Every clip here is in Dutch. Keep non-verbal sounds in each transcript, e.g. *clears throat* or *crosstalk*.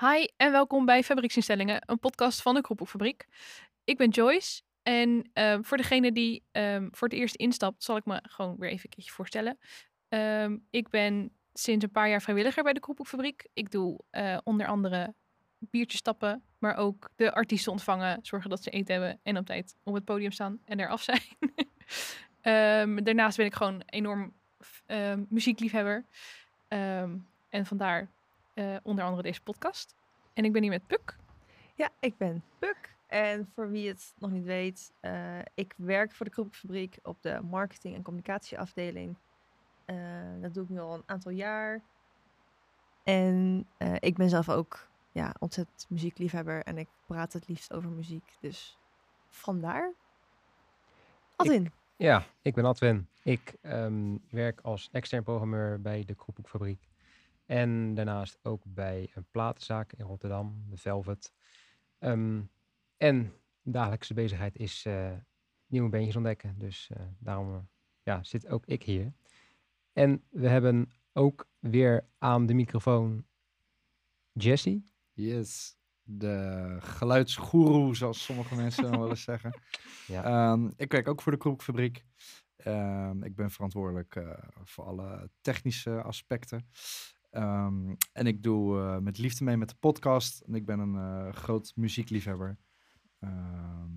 Hi en welkom bij Fabrieksinstellingen, een podcast van de Kroepelfabriek. Ik ben Joyce en ehm, voor degene die ehm, voor het eerst instapt, zal ik me gewoon weer even een keertje voorstellen. Ehm, ik ben sinds een paar jaar vrijwilliger bij de Kroepelfabriek. Ik doe eh, onder andere biertjes tappen, maar ook de artiesten ontvangen, zorgen dat ze eten hebben en op tijd op het podium staan en eraf zijn. *laughs* Daarnaast ben ik gewoon enorm muziekliefhebber. En vandaar eh, onder andere deze podcast. En ik ben hier met Puk. Ja, ik ben Puk. En voor wie het nog niet weet, eh, ik werk voor de Kroepelfabriek op de marketing- en communicatieafdeling. Eh, dat doe ik nu al een aantal jaar. En eh, ik ben zelf ook ja, ontzettend muziekliefhebber en ik praat het liefst over muziek. Dus vandaar. Adwin. Ja, ik ben Adwin. Ik ehm, werk als extern programmeur bij de Kroephoekfabriek. En daarnaast ook bij een platenzaak in Rotterdam, de Velvet. Ehm, en dagelijkse bezigheid is eh, nieuwe beentjes ontdekken. Dus eh, daarom eh, ja, zit ook ik hier. En we hebben ook weer aan de microfoon Jesse. Yes, de geluidsgoeroe, zoals sommige mensen dan wel eens zeggen. *laughs* Ja. Ehm, ik werk ook voor de Kroepfabriek. Ehm ik ben verantwoordelijk voor alle technische aspecten. Ehm, en ik doe eh, met liefde mee met de podcast. En ik ben een eh, groot muziekliefhebber. Ehm,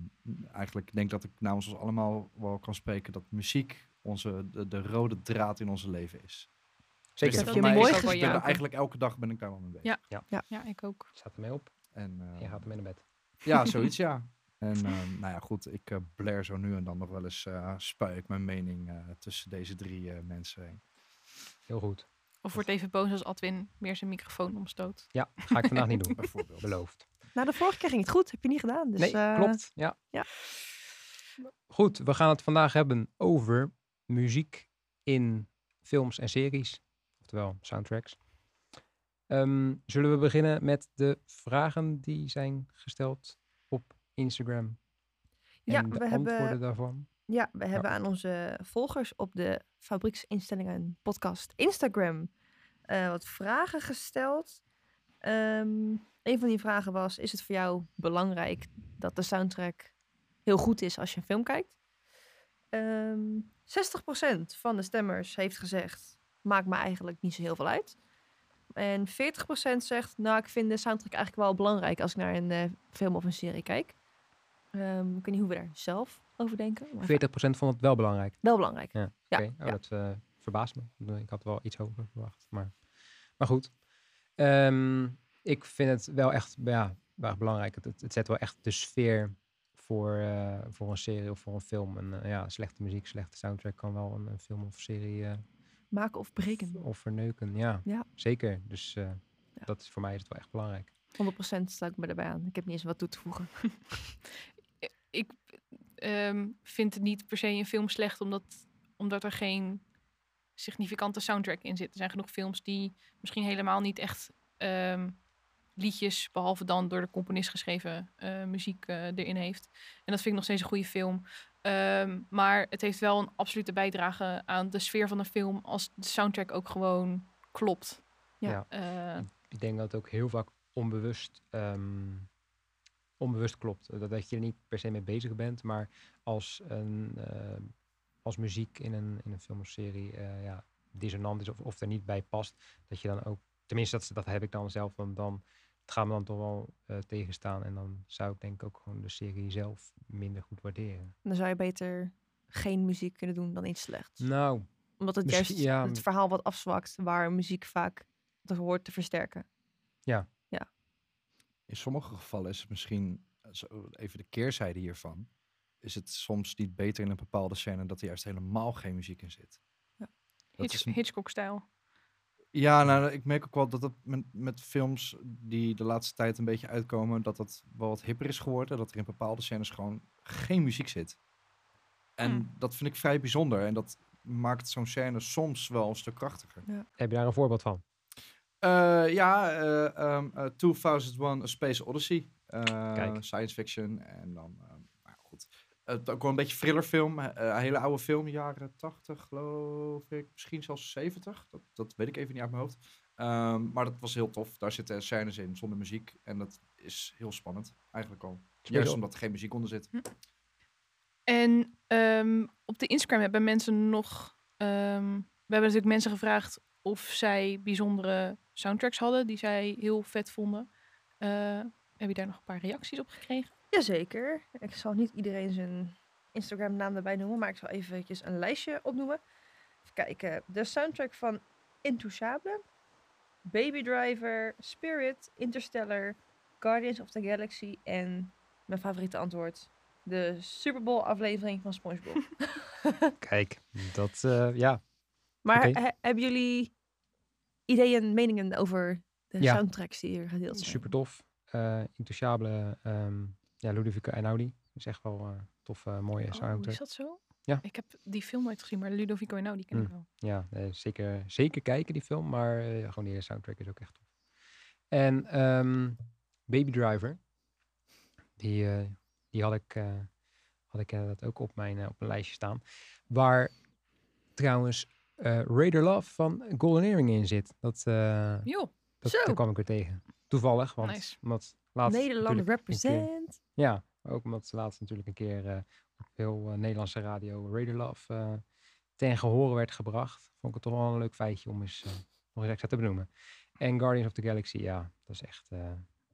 eigenlijk denk ik dat ik namens ons allemaal wel kan spreken dat muziek onze, de, de rode draad in onze leven is. Zeker. dat voor je mij mooi is ben Ja. eigenlijk elke dag ben ik daar wel mee bezig. Ja. Ja, ik ook. Staat ermee op. En, eh, Je gaat ermee naar bed. Ja, *laughs* zoiets ja. En nou ja, goed, ik eh blair zo nu en dan nog wel eens, eh spuik ik mijn mening eh, tussen deze drie eh, mensen heen. Heel goed. Of wordt even boos als Adwin weer zijn microfoon omstoot. Ja, ga ik vandaag niet doen. *laughs* Bijvoorbeeld. Beloofd. Nou, de vorige keer ging het goed. Heb je niet gedaan. Dus, nee, eh, klopt. Ja. ja. Goed, we gaan het vandaag hebben over muziek in films en series. Oftewel soundtracks. Ehm, zullen we beginnen met de vragen die zijn gesteld op Instagram? En Ja, de we hebben- antwoorden daarvan? Ja, we hebben aan onze volgers op de Fabrieksinstellingen podcast Instagram eh, wat vragen gesteld. Ehm, een van die vragen was, is het voor jou belangrijk dat de soundtrack heel goed is als je een film kijkt? Ehm 60% van de stemmers heeft gezegd, maakt me eigenlijk niet zo heel veel uit. En 40% zegt, nou ik vind de soundtrack eigenlijk wel belangrijk als ik naar een eh, film of een serie kijk. Ehm, ik weet niet hoe we daar zelf over denken. maar 40% vond het wel belangrijk. wel belangrijk. Ja, Ja, oké. Oh, ja. Dat eh, verbaast me. Ik had wel iets hoger verwacht. Maar, maar goed. Ehm, ik vind het wel echt ja, wel erg belangrijk. Het, het, zet wel echt de sfeer voor, eh, voor een serie of voor een film. En eh, ja, slechte muziek, slechte soundtrack kan wel een, een film of serie Maken of breken. of verneuken. Ja, Ja. zeker. Dus dat is, voor mij is het wel echt belangrijk. 100% sluit ik me erbij aan. Ik heb niet eens wat toe te voegen. *laughs* ik ehm, vind het niet per se een film slecht omdat, omdat er geen significante soundtrack in zit. Er zijn genoeg films die misschien helemaal niet echt ehm, liedjes, behalve dan door de componist geschreven eh, muziek eh, erin heeft. En dat vind ik nog steeds een goede film. Ehm, maar het heeft wel een absolute bijdrage aan de sfeer van een film als de soundtrack ook gewoon klopt. Ja. Eh, Ik denk dat het ook heel vaak onbewust, ehm, onbewust klopt. Dat, dat je er niet per se mee bezig bent, maar als, een, eh, als muziek in een, in een film of serie eh, ja, dissonant is of, of er niet bij past, dat je dan ook, tenminste dat, dat heb ik dan zelf, dan, dan het gaat me dan toch wel eh, tegenstaan en dan zou ik denk ik ook gewoon de serie zelf minder goed waarderen. Dan zou je beter geen muziek kunnen doen dan iets slechts. Nou, Omdat het juist ja, het verhaal wat afzwakt, waar muziek vaak dat hoort te versterken. In sommige gevallen is het misschien, eh, zo even de keerzijde hiervan, is het soms niet beter in een bepaalde scène dat er juist helemaal geen muziek in zit. Ja. Dat Hitch- is een- Hitchcock-stijl. Ja, nou, ik merk ook wel dat het met, met films die de laatste tijd een beetje uitkomen, dat dat wel wat hipper is geworden. Dat er in bepaalde scènes gewoon geen muziek zit. En Hmm. dat vind ik vrij bijzonder. En dat maakt zo'n scène soms wel een stuk krachtiger. heb je daar een voorbeeld van? Eh, ja, eh, ehm, eh, 2001 A Space Odyssey. Eh, Kijk. Science fiction. En dan, ehm, nou goed. Het ook wel een beetje thrillerfilm. eh, een hele oude film, jaren 80 geloof ik. Misschien zelfs 70. Dat, dat weet ik even niet uit mijn hoofd. Ehm, maar dat was heel tof. Daar zitten scènes in zonder muziek. En dat is heel spannend, eigenlijk al. Juist op? omdat er geen muziek onder zit. En ehm, op de Instagram hebben mensen nog. ehm, we hebben natuurlijk mensen gevraagd of zij bijzondere soundtracks hadden die zij heel vet vonden. Eh, heb je daar nog een paar reacties op gekregen? Jazeker. Ik zal niet iedereen zijn Instagram naam erbij noemen, maar ik zal eventjes een lijstje opnoemen. Even kijken. De soundtrack van Intouchable, Baby Driver, Spirit, Interstellar, Guardians of the Galaxy en mijn favoriete antwoord, de Super Bowl aflevering van SpongeBob. *laughs* Kijk, dat, eh, ja. maar he- hebben jullie ideeën, meningen over de Ja. soundtracks die hier gedeeld zijn? Super tof. Uh, Intouchable, ehm ja, Ludovico Einaudi. is echt wel eh tof, eh, mooie Oh, soundtrack. is dat zo? Ja. Ik heb die film nooit gezien, maar Ludovico en die ken ik Mm. wel. Ja, eh, zeker, zeker kijken die film, maar eh, gewoon die soundtrack is ook echt tof. En ehm, Baby Driver, die, eh, die had ik, eh, had ik inderdaad ook op mijn, eh, op mijn lijstje staan. Waar trouwens eh Raider Love van Golden Earring in zit. Dat, eh, Joh, dat, Zo. kwam ik weer tegen. Toevallig, want Nice. omdat laatst Nederland natuurlijk een keer- represent. ja, ook omdat ze laatst natuurlijk een keer eh, op heel eh, Nederlandse radio Raider Love eh, ten gehore werd gebracht. Vond ik het toch wel een leuk feitje om eens, eh, nog eens extra te benoemen. En Guardians of the Galaxy, ja, dat is echt... eh,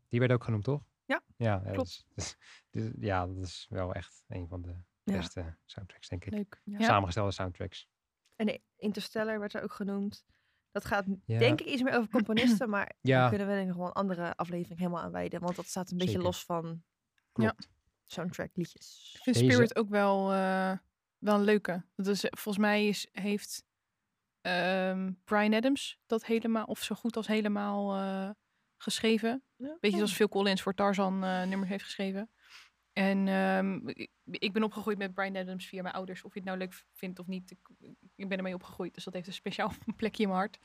die werd ook genoemd, toch? Ja, ja eh, dat klopt. is- dat is- dit- ja, dat is wel echt een van de Ja. beste soundtracks, denk ik. leuk. Ja. Samengestelde soundtracks. En Interstellar werd er ook genoemd. Dat gaat Ja. denk ik iets meer over componisten, *clears throat* maar Ja. daar kunnen we denk ik wel een andere aflevering helemaal aan wijden. Want dat staat een beetje los van Klopt. soundtrack liedjes. Ik vind Deze- Spirit ook wel, eh, wel een leuke. Dat is, volgens mij is, heeft ehm, Brian Adams dat helemaal, of zo goed als helemaal eh, geschreven. Beetje zoals Phil Collins voor Tarzan eh, nummers heeft geschreven. En ehm, ik- ben opgegroeid met Brian Adams via mijn ouders. Of je het nou leuk vindt of niet. Ik, ik ben ermee opgegroeid. Dus dat heeft een speciaal *laughs* plekje in mijn hart.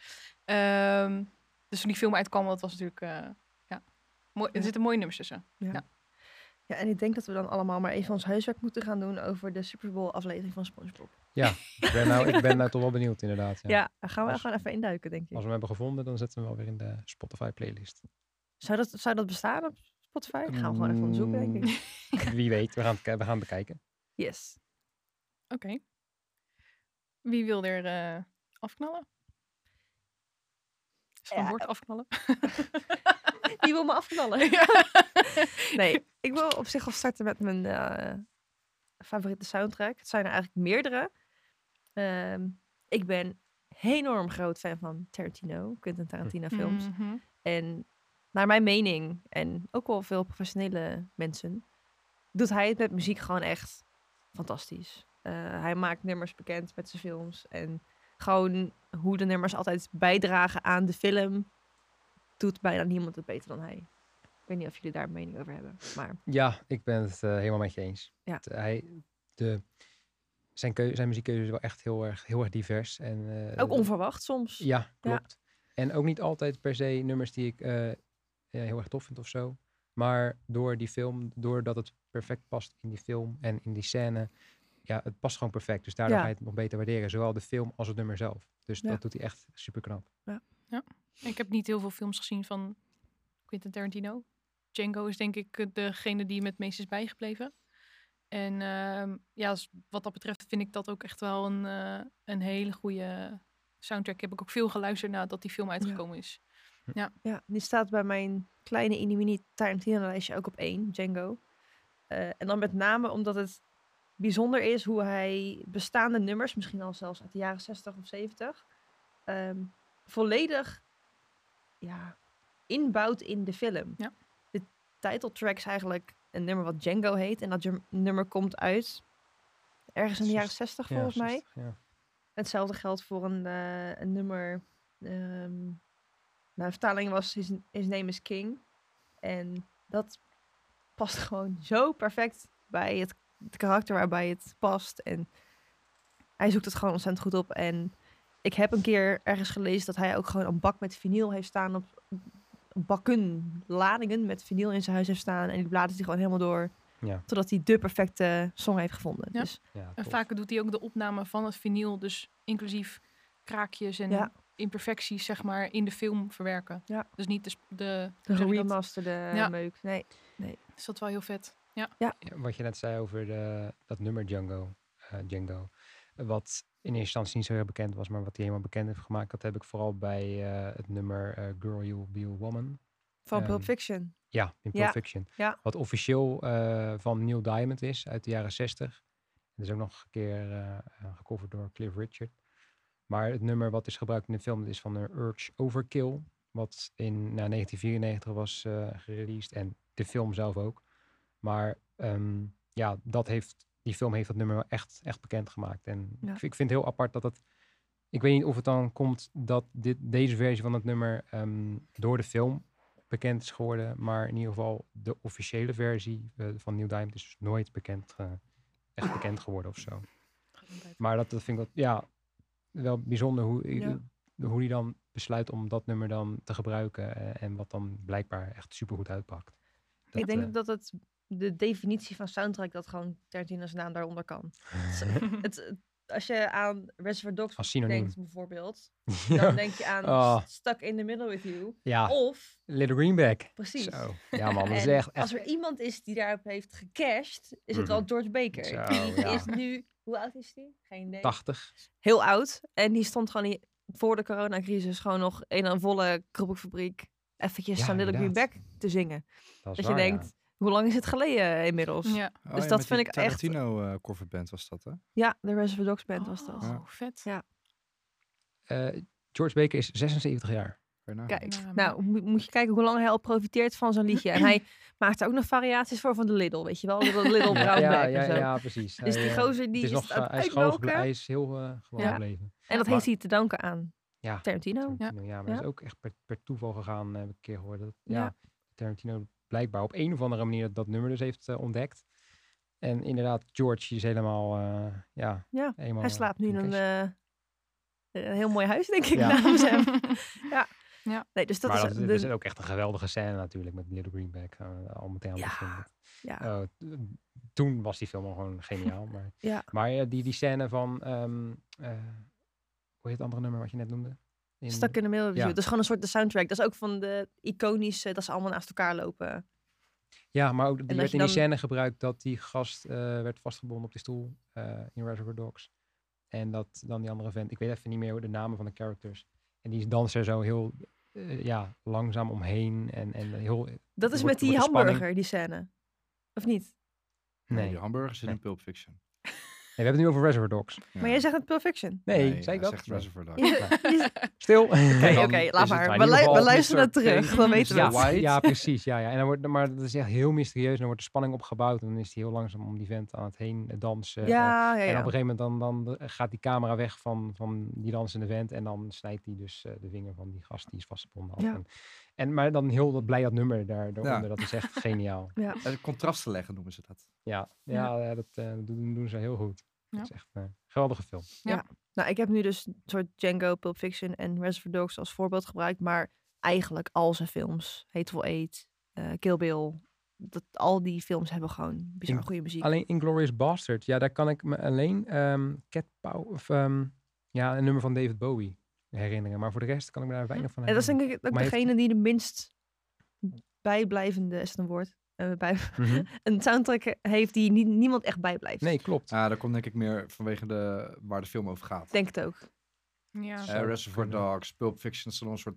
Ehm, dus toen die film uitkwam, dat was natuurlijk... eh, ja, mooi, er Ja. zitten mooie nummers tussen. Ja, en ik denk dat we dan allemaal maar even ons huiswerk moeten gaan doen over de Super Bowl aflevering van SpongeBob. Ja, ik ben nou, ik ben nou toch wel benieuwd inderdaad. Ja. Ja, daar gaan we Als- gewoon even induiken, denk ik. Als we hem hebben gevonden, dan zetten we hem wel weer in de Spotify playlist. Zou dat, zou dat bestaan op Spotify? Gaan we gewoon even onderzoeken, denk ik. Mm, *laughs* Wie weet, we gaan het, we gaan het bekijken. Yes. Oké. Wie wil er eh, afknallen? Is het een Ja, woord eh, afknallen? *laughs* Die wil me afknallen. *laughs* Ja. Nee, ik wil op zich wel starten met mijn eh, favoriete soundtrack. Het zijn er eigenlijk meerdere. Ehm, ik ben enorm groot fan van Tarantino, Quentin Tarantino films. Mhm. En naar mijn mening, en ook wel veel professionele mensen, doet hij het met muziek gewoon echt fantastisch. Eh, hij maakt nummers bekend met zijn films. En gewoon hoe de nummers altijd bijdragen aan de film, doet bijna niemand het beter dan hij. Ik weet niet of jullie daar een mening over hebben. Maar Ja, ik ben het eh, helemaal met je eens. Ja. Hij, de, zijn, keu, zijn muziekkeuze is wel echt heel erg, heel erg divers. En, eh, ook onverwacht soms. Ja, klopt. En ook niet altijd per se nummers die ik heel erg tof vind of zo. Maar door die film, doordat het perfect past in die film en in die scène. Ja, het past gewoon perfect. Dus daardoor Ja. ga je het nog beter waarderen. Zowel de film als het nummer zelf. Dus Ja. dat doet hij echt super knap. Ik heb niet heel veel films gezien van Quentin Tarantino. Django is denk ik eh, degene die me het meest is bijgebleven. En ehm, ja, als- wat dat betreft vind ik dat ook echt wel een, eh, een hele goede soundtrack. Heb ik ook veel geluisterd nadat die film uitgekomen is. Ja, die staat bij mijn kleine mini Tarantino lijstje ook op één, Django. Eh, en dan met name omdat het bijzonder is hoe hij bestaande nummers, misschien al zelfs uit de jaren 60 of 70, ehm, volledig ja, inbouwt in de film. Ja. De titeltrack is eigenlijk een nummer wat Django heet. En dat nummer komt uit ergens in de jaren 60 Ja, volgens mij. 60, ja. Hetzelfde geldt voor een, eh, een nummer. ehm nou, de vertaling was his, his Name is King. En dat past *laughs* gewoon zo perfect bij het, het karakter waarbij het past. En hij zoekt het gewoon ontzettend goed op. En ik heb een keer ergens gelezen dat hij ook gewoon een bak met vinyl heeft staan. Op bakken, ladingen met vinyl in zijn huis heeft staan. En die bladert hij gewoon helemaal door. Ja, Totdat hij de perfecte song heeft gevonden. Ja. Dus ja, En vaak doet hij ook de opname van het vinyl, dus inclusief kraakjes en Ja. Imperfecties, zeg maar, in de film verwerken. Ja. Dus niet de, de, De dat? remasterde Ja. meuk. Nee. Dus dat is wel heel vet. Ja, wat je net zei over de, dat nummer Django, eh, Django. eh, Wat in eerste instantie niet zo heel bekend was, maar wat hij helemaal bekend heeft gemaakt. Dat heb ik vooral bij eh, het nummer eh, Girl You'll Be a Woman. Van Ehm, Pulp Fiction. Ja, in Pulp Ja, Fiction. ja. Wat officieel eh, van Neil Diamond is uit de jaren 60. Dat is ook nog een keer eh, eh, gecoverd door Cliff Richard. Maar het nummer wat is gebruikt in de film is van de Urge Overkill. Wat in nou, 1994 was eh gereleased. En de film zelf ook. Maar ehm, ja, dat heeft, die film heeft dat nummer wel echt, echt bekend gemaakt. En Ja. ik, vind, ik vind het heel apart dat het... Ik weet niet of het dan komt dat dit, deze versie van het nummer ehm, door de film bekend is geworden. Maar in ieder geval de officiële versie eh, van Neil Diamond is dus nooit bekend, eh, echt bekend geworden of zo. Maar dat, dat vind ik wel, ja, wel bijzonder hoe, Ja. hoe die dan besluit om dat nummer dan te gebruiken. eh, en wat dan blijkbaar echt supergoed uitpakt. ik denk eh, dat het de definitie van soundtrack dat gewoon Tarantino's naam daaronder kan. *laughs* het, het- als je aan Reservoir Dogs denkt bijvoorbeeld, *laughs* dan denk je aan Oh. Stuck in the Middle with You. ja, Of, Little Greenback. precies. Zo. Ja man, dat is echt, echt Als er iemand is die daarop heeft gecashed, is het wel Mhm. George Baker. Zo, die ja. is nu, hoe oud is die? Geen idee. 80. Heel oud. En die stond gewoon voor de coronacrisis gewoon nog in een volle kroepelfabriek eventjes Ja, van Little. Greenback te zingen. Dat, is Dat je waar, denkt, hoe lang is het geleden inmiddels? Ja, Ja. Oh, Dus ja, dat vind ik echt- Tarantino eh coverband was dat, hè? de Reservoir Dogs band was dat. Oh, Ja. vet. Ja. Eh, George Baker is 76 jaar. Kijk, Ja, nou moet, je kijken hoe lang hij al profiteert van zo'n liedje. En hij *clears throat* maakt er ook nog variaties voor van de Lidl, weet je wel? De Lidl Brown ja, ja, zo. ja, precies. Dus Hij, die gozer die het is is nog, eh, hij is gewoon gebleven. uitmelken. Hij is heel eh, gewoon Ja. gebleven. En dat Maar- heeft hij te danken aan Ja. Tarantino. Tarantino, ja, maar Ja. dat is ook echt per, per toeval gegaan, heb ik een keer gehoord. Dat, ja. Ja. Tarantino blijkbaar op een of andere manier dat, nummer dus heeft eh, ontdekt. En inderdaad, George is helemaal, eh, ja, Ja, helemaal... Hij slaapt nu in een, eh, een heel mooi huis, denk ik, Ja. namens hem. *laughs* Nee, dus dat maar is dat, de- dat is ook echt een geweldige scène natuurlijk met Little Greenback. eh, al meteen aan het Ja, ja. Oh, t- toen was die film al gewoon geniaal. Maar, Ja. maar eh, die, die scène van, ehm, eh, hoe heet het andere nummer wat je net noemde? In- Stuck in the middle of Ja. you. Dat is gewoon een soort de soundtrack. Dat is ook van de iconische, dat ze allemaal naast elkaar lopen. Ja, maar ook die werd in die scène gebruikt dat die gast eh, werd vastgebonden op die stoel eh, in Reservoir Dogs. En dat dan die andere vent, ik weet even niet meer hoe de namen van de characters. En die dansen er zo heel eh, ja, langzaam omheen. En, en heel. Dat is wordt- met die de spanning- hamburger, die scène. Of niet? Nee. Die hamburgers zitten Nee. in Pulp Fiction. Nee, we hebben het nu over Reservoir Dogs. Maar jij zegt het Pulp Fiction. Nee, Nee, zei ik dat? Reservoir *laughs* Dogs. Stil. Oké, laat maar. We, luisteren terug, dan weten we ja, het. Ja, precies. Ja, ja. En dan wordt, maar dat is echt heel mysterieus. En dan wordt de spanning opgebouwd. En dan is hij heel langzaam om die vent aan het heen dansen. eh, Ja, ja, En op een gegeven moment dan, dan eh, gaat die camera weg van, van die dansende vent. En dan snijdt hij dus eh, de vinger van die gast die is vastgebonden. af. Ja. En, maar dan heel dat blij dat nummer daar, daaronder. Ja. Dat is echt *laughs* geniaal. ja. En contrasten leggen noemen ze dat. Ja, ja, ja, dat eh, doen, doen ze heel goed. Ja. Dat is echt een geweldige film. Nou, ik heb nu dus een soort Django, Pulp Fiction en Reservoir Dogs als voorbeeld gebruikt. Maar eigenlijk al zijn films, Hateful Eight, eh Kill Bill, dat, al die films hebben gewoon bizar In- goede muziek. Alleen Inglourious Bastard. Ja, daar kan ik me alleen ehm Cat Pow of ehm, ja, een nummer van David Bowie herinneren. Maar voor de rest kan ik me daar weinig van En dat is herinneren. denk ik ook Maar heeft- degene die de minst bijblijvende, is het een woord, eh, bij, Mhm. *laughs* een soundtrack heeft die nie- niemand echt bijblijft. Nee, klopt. Ah, dat komt denk ik meer vanwege de, waar de film over gaat. Denk het ook. Ja. Zo. Eh, Zou Reservoir. Dogs, Pulp Fiction zijn een soort,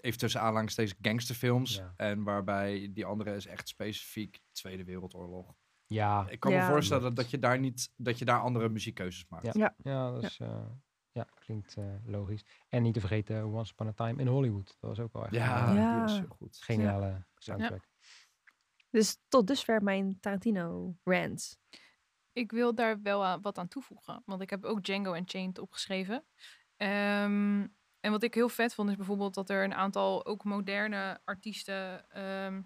even tussen aanhalingstekens, gangsterfilms. Ja. En waarbij die andere is echt specifiek Tweede Wereldoorlog. Ja, Ik kan Ja. me voorstellen dat je daar niet, dat je daar andere muziekkeuzes maakt. Ja. Ja. ja, dat is, eh, ja klinkt eh, logisch. En niet te vergeten Once Upon a Time in Hollywood. Dat was ook wel echt Ja, een Ja. die is heel goed. geniale soundtrack. Dus tot dusver mijn Tarantino rant. Ik wil daar wel aan- wat aan toevoegen. Want ik heb ook Django Unchained opgeschreven. Ehm, en wat ik heel vet vond is bijvoorbeeld dat er een aantal ook moderne artiesten ehm,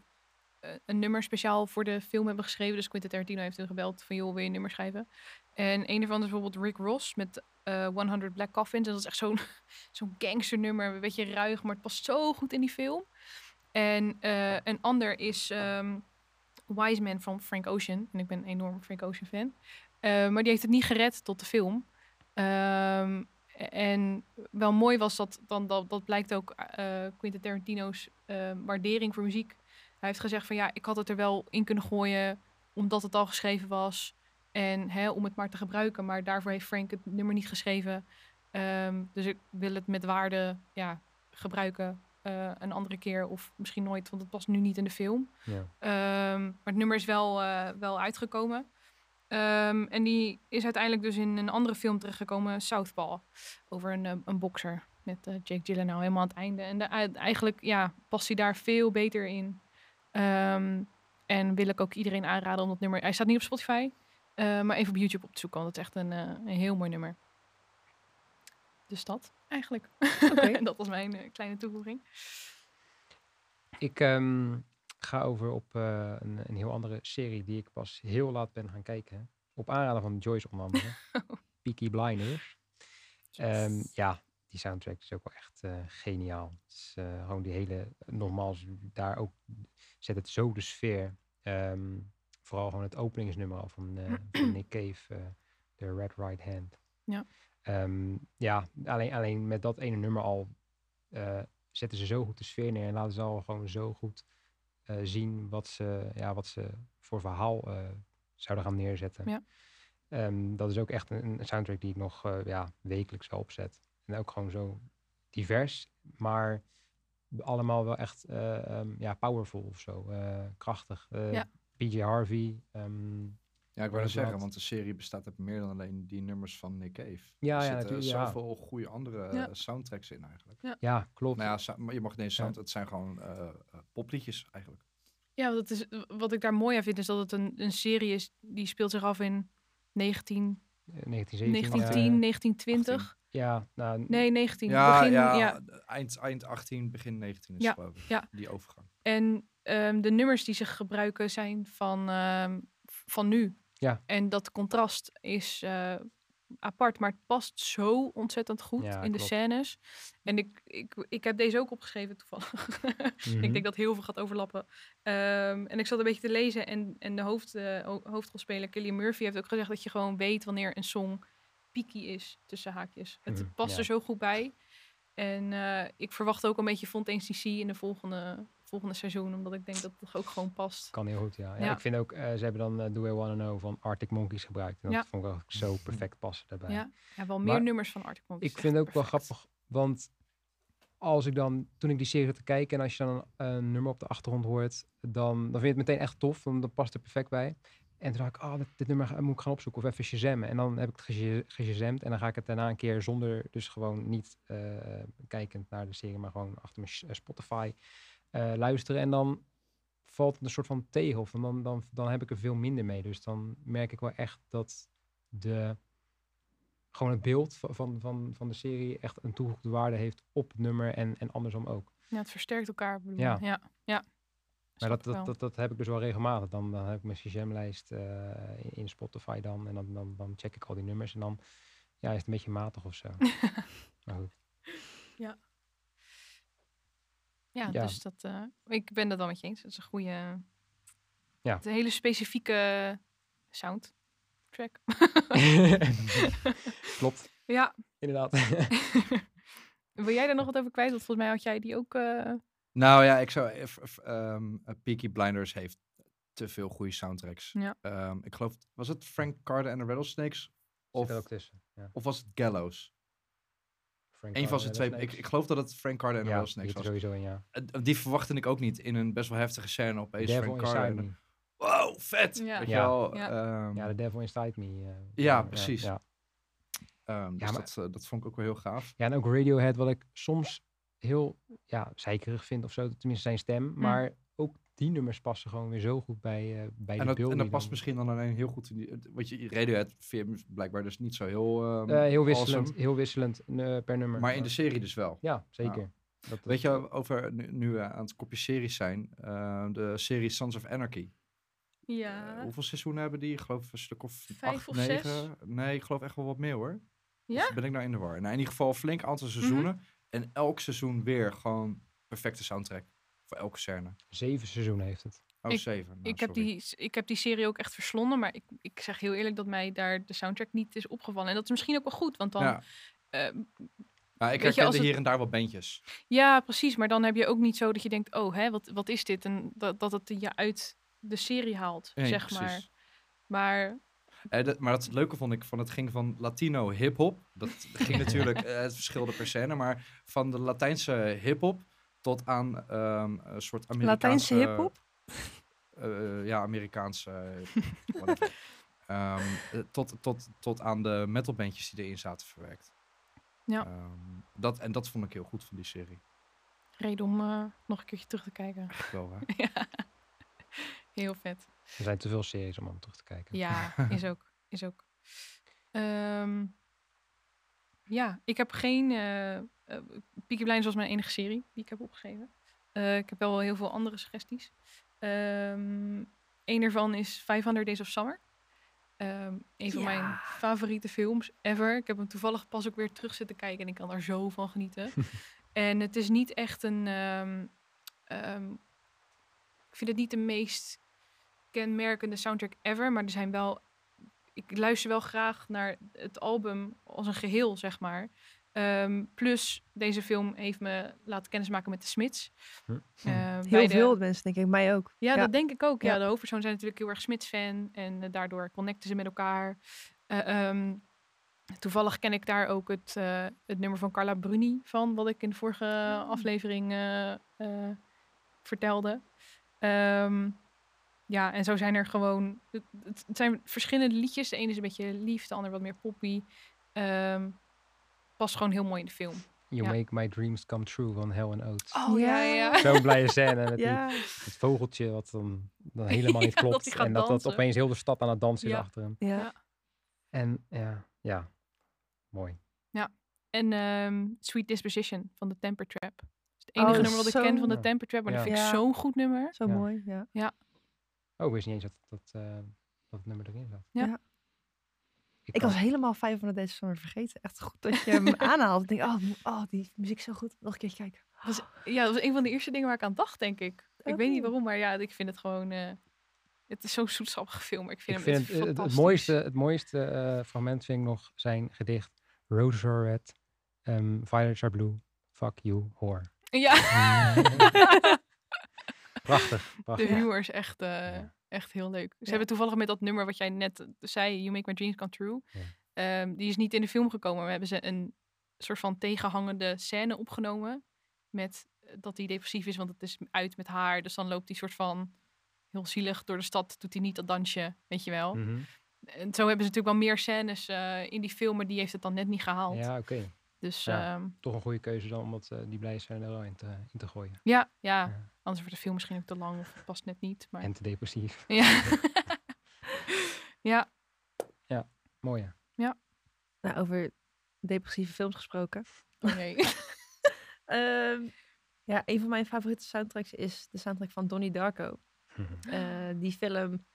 eh, een nummer speciaal voor de film hebben geschreven. Dus Quentin Tarantino heeft hun gebeld van joh, wil je een nummer schrijven? En een daarvan is bijvoorbeeld Rick Ross met eh 100 Black Coffins. En dat is echt zo'n *laughs* zo'n gangster nummer, een beetje ruig, maar het past zo goed in die film. En eh, een ander is ehm, Wise Man van Frank Ocean. En ik ben een enorm Frank Ocean fan. Eh, maar die heeft het niet gered tot de film. Ehm, En wel mooi was dat, dan, dat, dat blijkt ook eh Quentin Tarantino's eh, waardering voor muziek. Hij heeft gezegd van ja, ik had het er wel in kunnen gooien omdat het al geschreven was. En hè, om het maar te gebruiken. Maar daarvoor heeft Frank het nummer niet geschreven. Ehm, dus ik wil het met waarde ja, gebruiken eh, een andere keer. Of misschien nooit, want het past nu niet in de film. Ja. Ehm, maar het nummer is wel, eh, wel uitgekomen. Ehm, en die is uiteindelijk dus in een andere film terechtgekomen, Southpaw. Over een, eh, een bokser met eh, Jake Gyllenhaal helemaal aan het einde. En de- eigenlijk ja, past hij daar veel beter in. En wil ik ook iedereen aanraden om dat nummer... Hij staat niet op Spotify, eh, maar even op YouTube op te zoeken. Want het is echt een, eh, een heel mooi nummer. Dus dat, eigenlijk. Oké. *laughs* dat was mijn eh, kleine toevoeging. Ik ehm, ga over op eh, een, een heel andere serie die ik pas heel laat ben gaan kijken. Op aanraden van Joyce onder andere. *laughs* Peaky Blinders. Ehm, ja, die soundtrack is ook wel echt eh, geniaal. Het is, eh, gewoon die hele, nogmaals, daar ook zet het zo de sfeer. Ehm, vooral gewoon het openingsnummer al van, eh, *clears throat* van Nick Cave, eh, The Red Right Hand. Ja. Ehm, ja, alleen, alleen met dat ene nummer al eh, zetten ze zo goed de sfeer neer en laten ze al gewoon zo goed zien wat ze, ja, wat ze voor verhaal zouden gaan neerzetten. Ja. Ehm, dat is ook echt een, een soundtrack die ik nog ja, wekelijks wel opzet. En ook gewoon zo divers, maar allemaal wel echt eh, ehm, ja, powerful of zo. krachtig. Ja. PJ Harvey. ehm, Ja, ik wou zeggen, want de serie bestaat uit meer dan alleen die nummers van Nick Cave. Ja, er ja, zitten natuurlijk, ja. zoveel goede andere Ja. eh, soundtracks in eigenlijk. ja, klopt. Nou ja, je mag het niet sound, het zijn gewoon eh, eh, popliedjes eigenlijk. Ja, wat, het is, wat ik daar mooi aan vind, is dat het een, een serie is die speelt zich af in 19, Eh, 1917. 1910, ja. 1920. Ja, nou, Nee, 19. Ja, Begin, ja, ja. Eind, eind 18, begin 19 is Ja, het geloof ik. ja. Die overgang. En ehm, de nummers die ze gebruiken zijn van, ehm, van nu. Ja. En dat contrast is eh, apart, maar het past zo ontzettend goed Ja, in de scènes. En ik, ik, ik heb deze ook opgeschreven toevallig. *laughs* Mhm. Ik denk dat heel veel gaat overlappen. Ehm, en ik zat een beetje te lezen en, en de hoofd, eh, ho- hoofdrolspeler Killian Murphy heeft ook gezegd dat je gewoon weet wanneer een song picky is, tussen haakjes. Het Mhm, past ja. er zo goed bij. En eh, ik verwacht ook een beetje Fontaine CC in de volgende, volgende seizoen, omdat ik denk dat het ook gewoon past. Kan heel goed, ja. ja. Ja. Ik vind ook, eh, ze hebben dan eh, Do I Wanna Know van Arctic Monkeys gebruikt. En dat Ja. vond ik ook zo perfect passen daarbij. Ja, ja wel Maar meer nummers van Arctic Monkeys. Ik vind het ook wel grappig, want als ik dan, toen ik die serie te kijken en als je dan een, een nummer op de achtergrond hoort, dan, dan vind je het meteen echt tof, dan, dan past het perfect bij. En toen dacht ik, oh, dit, dit nummer moet ik gaan opzoeken of even shazammen. En dan heb ik het gesha- geshazamd en dan ga ik het daarna een keer zonder, dus gewoon niet eh, kijkend naar de serie, maar gewoon achter mijn eh, Spotify eh, luisteren. En dan valt het een soort van tegen of dan, dan, dan heb ik er veel minder mee. Dus dan merk ik wel echt dat de gewoon het beeld va- van, van, van de serie echt een toegevoegde waarde heeft op het nummer en, en andersom ook. Ja, het versterkt elkaar. bedoel Ja. ja. ja. Maar dat, dat, dat, dat heb ik dus wel regelmatig. Dan, dan heb ik mijn Shazam-lijst eh, in, in Spotify dan. En dan, dan, dan check ik al die nummers. En dan ja, is het een beetje matig of zo. *laughs* maar goed. Ja, Ja. dus dat, eh, ik ben dat wel met je eens. Dat is een goede, Ja. een hele specifieke soundtrack. *laughs* Klopt, ja, inderdaad. *laughs* wil jij daar nog wat over kwijt? Want volgens mij had jij die ook. eh, Nou ja, ik zou... if- if, ehm, eh, Peaky Blinders heeft te veel goede soundtracks. Ja. Ehm, ik geloof, was het Frank Carter en de Rattlesnakes? Of, ook tussen. Ja. of was het Gallows? Frank Eén van en twee. Ik, ik geloof dat het Frank Carter en ja, er was. sowieso in, ja. Eh, Die verwachtte ik ook niet in een best wel heftige scène opeens. Devil Frank Carter. En-. Wow, vet! Ja. Weet je Ja. wel? Ja. ehm, Ja, de Devil Inside Me. eh, Ja, precies. Ja, ehm, dus Ja, maar- dat, eh, dat vond ik ook wel heel gaaf. Ja, en ook Radiohead, wat ik soms heel ja, zeikerig vind of zo, tenminste zijn stem. Maar ook die nummers passen gewoon weer zo goed bij, eh bij En de dat, beelden. en dat die past dan- misschien dan alleen heel goed in die... Want je Radiohead vind je blijkbaar dus niet zo heel... ehm, Eh, heel wisselend, awesome. heel wisselend eh, per nummer. Maar in de serie dus wel. Ja, zeker. Dat, Weet je, over nu, nu we aan het kopje series zijn, eh, de serie Sons of Anarchy. ja. Hoeveel seizoenen hebben die? Ik geloof een stuk of Vijf acht, of negen. zes? Nee, ik geloof echt wel wat meer hoor. Ja? Of ben ik nou in de war? Nou, in ieder geval een flink aantal seizoenen. En elk seizoen weer gewoon perfecte soundtrack. Voor elke scène. Zeven seizoenen heeft het. Oh, Ik- zeven. Nou, ik, heb die, ik heb die serie ook echt verslonden, maar ik, ik zeg heel eerlijk dat mij daar de soundtrack niet is opgevallen. En dat is misschien ook wel goed, want dan Ja, eh, Maar ik Weet je, herkende als het- hier en daar wel bandjes. ja, precies. Maar dan heb je ook niet zo dat je denkt, oh, hè, wat, wat is dit? En dat, dat het je uit de serie haalt, Nee, zeg precies. maar. Maar Eh, dat- maar het leuke vond ik van het ging van Latino hip-hop. Dat ging *laughs* natuurlijk, eh, het verschilde per scène, maar van de Latijnse hip-hop tot aan ehm, een soort Amerikaanse. Latijnse hip-hop? eh, ja, Amerikaanse. eh. *laughs* Ehm, eh, tot, tot, tot aan de metalbandjes die erin zaten verwerkt. Ja. Ehm, dat, en dat vond ik heel goed van die serie. reden om eh, nog een keertje terug te kijken. Wel, hè? *laughs* ja. Heel vet. Er zijn te veel series om aan terug te kijken. Ja, *laughs* is ook. Is ook. Ehm, ja, ik heb geen... eh uh, Peaky Blinders was mijn enige serie die ik heb opgeschreven. Eh, ik heb wel heel veel andere suggesties. Ehm een daarvan is 500 Days of Summer. Ehm, een van mijn favoriete films ever. Ik heb hem toevallig pas ook weer terug zitten kijken en ik kan er zo van genieten. *laughs* en het is niet echt een... ehm, ik vind het niet de meest kenmerkende soundtrack ever, maar er zijn wel... Ik luister wel graag naar het album als een geheel, zeg maar. Ehm, plus, deze film heeft me laten kennismaken met de Smits. Hm. Ehm, Heel beide- veel mensen, denk ik. Mij ook. ja, dat denk ik ook. Ja, Ja. de hoofdpersonen zijn natuurlijk heel erg Smits-fan. En eh, daardoor connecten ze met elkaar. Eh, ehm, toevallig ken ik daar ook het, eh, het nummer van Carla Bruni van. Wat ik in de vorige Oh. aflevering eh, eh, vertelde. Ehm, ja, en zo zijn er gewoon... Het, zijn verschillende liedjes. De ene is een beetje lief, de ander wat meer poppy. Ehm past gewoon heel mooi in de film. You Ja. Make My Dreams Come True van Hell and Oates. Oh ja, ja. Zo'n blije scène met die, Ja, het vogeltje wat dan, dan *laughs* helemaal niet Ja, dat klopt. gaat en dat, dat opeens heel de stad aan het dansen Ja. is achter hem. ja. En ja, ja, mooi. En ehm, Sweet Disposition van de Temper Trap. Dat is het Oh, enige nummer wat ik ken van de zo- Temper Trap. Maar dat Ja. vind ik Ja. zo'n goed nummer. Zo Ja. mooi, ja. Oh, ik wist niet eens dat, dat, eh, dat het nummer erin zat. Ja. Ik kan- was helemaal vijf van deze zomer vergeten. Echt goed dat je hem *laughs* aanhaalt. Ik denk, oh, oh, die muziek is zo goed. Nog een keer kijken. Dat is, ja, dat was een van de eerste dingen waar ik aan dacht, denk ik. Ik weet niet waarom, maar ja, ik vind het gewoon... eh, het is zo'n zoetsappige film, maar ik vind Ik hem vind echt het, het, het mooiste, het mooiste eh, fragment vind ik nog zijn gedicht Roses are red, ehm, violets are blue, fuck you, whore. Ja, *laughs* Prachtig, de prachtig. humor is echt, eh, Ja. Echt heel leuk. Ze Ja. hebben toevallig met dat nummer wat jij net eh, zei, You Make My Dreams Come True. Ja. ehm, die is niet in de film gekomen, maar hebben ze een soort van tegenhangende scène opgenomen. Met eh, dat hij depressief is, want het is uit met haar. Dus dan loopt hij soort van heel zielig door de stad. Doet hij niet dat dansje, weet je wel. Mhm. En zo hebben ze natuurlijk wel meer scènes eh, in die film, maar die heeft het dan net niet gehaald. Ja, oké. Dus Ja. ja. Toch een goede keuze dan om dat, eh, die blije scène er wel in te, in te gooien. ja, ja, Ja. anders wordt de film misschien ook te lang of het past net niet. Maar En te depressief. *laughs* ja. ja, Mooi ja. Nou, over depressieve films gesproken. oh nee. *laughs* Ehm, ja, een van mijn favoriete soundtracks is de soundtrack van Donnie Darko. *laughs* Eh, die film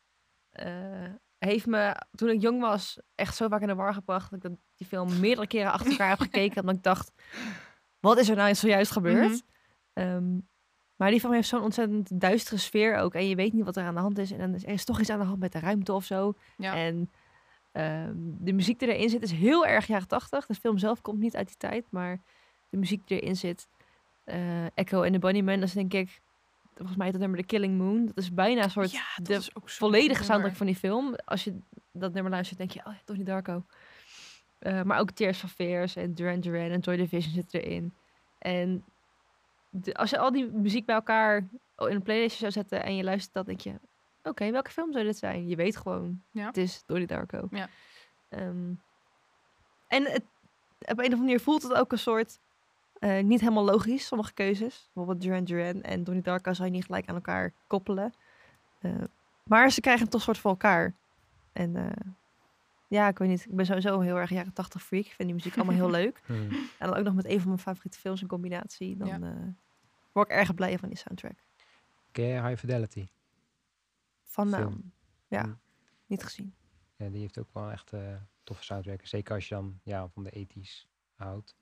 eh, heeft me, toen ik jong was, echt zo vaak in de war gebracht. Dat ik die film meerdere keren achter elkaar heb *laughs* gekeken. Omdat ik dacht, wat is er nou zojuist gebeurd? Ehm, maar die film heeft zo'n ontzettend duistere sfeer ook. En je weet niet wat er aan de hand is. En dan is er is toch iets aan de hand met de ruimte of zo. Ja. En ehm, de muziek die erin zit is heel erg jaren tachtig. De film zelf komt niet uit die tijd. Maar de muziek die erin zit. eh, Echo en the Bunnymen, dat is denk ik... Volgens mij heet dat nummer The Killing Moon. Dat is bijna een soort ja, de volledige soundtrack van die film. Als je dat nummer luistert, denk je, oh ja, Donnie Darko. Eh, maar ook Tears for Fears en Duran Duran en Joy Division zitten erin. En de- als je al die muziek bij elkaar in een playlistje zou zetten en je luistert dat, denk je, oké, welke film zou dit zijn? Je weet gewoon, Ja. het is Donnie Darko. Ja. Ehm, en het, op een of andere manier voelt het ook een soort, eh, niet helemaal logisch, sommige keuzes. Bijvoorbeeld Duran Duran en Donnie Darko zou je niet gelijk aan elkaar koppelen. Eh, maar ze krijgen het toch soort voor elkaar. En eh, ja, ik weet niet. Ik ben sowieso een heel erg jaren 80 freak. Ik vind die muziek allemaal heel *laughs* leuk. Mhm. En dan ook nog met een van mijn favoriete films in combinatie. Dan Ja. eh, word ik erg blij van die soundtrack. Ken je High Fidelity? Van Film. naam. Ja, Mm. niet gezien. Ja, die heeft ook wel echt eh toffe soundtrack. Zeker als je dan ja, van de 80s houdt.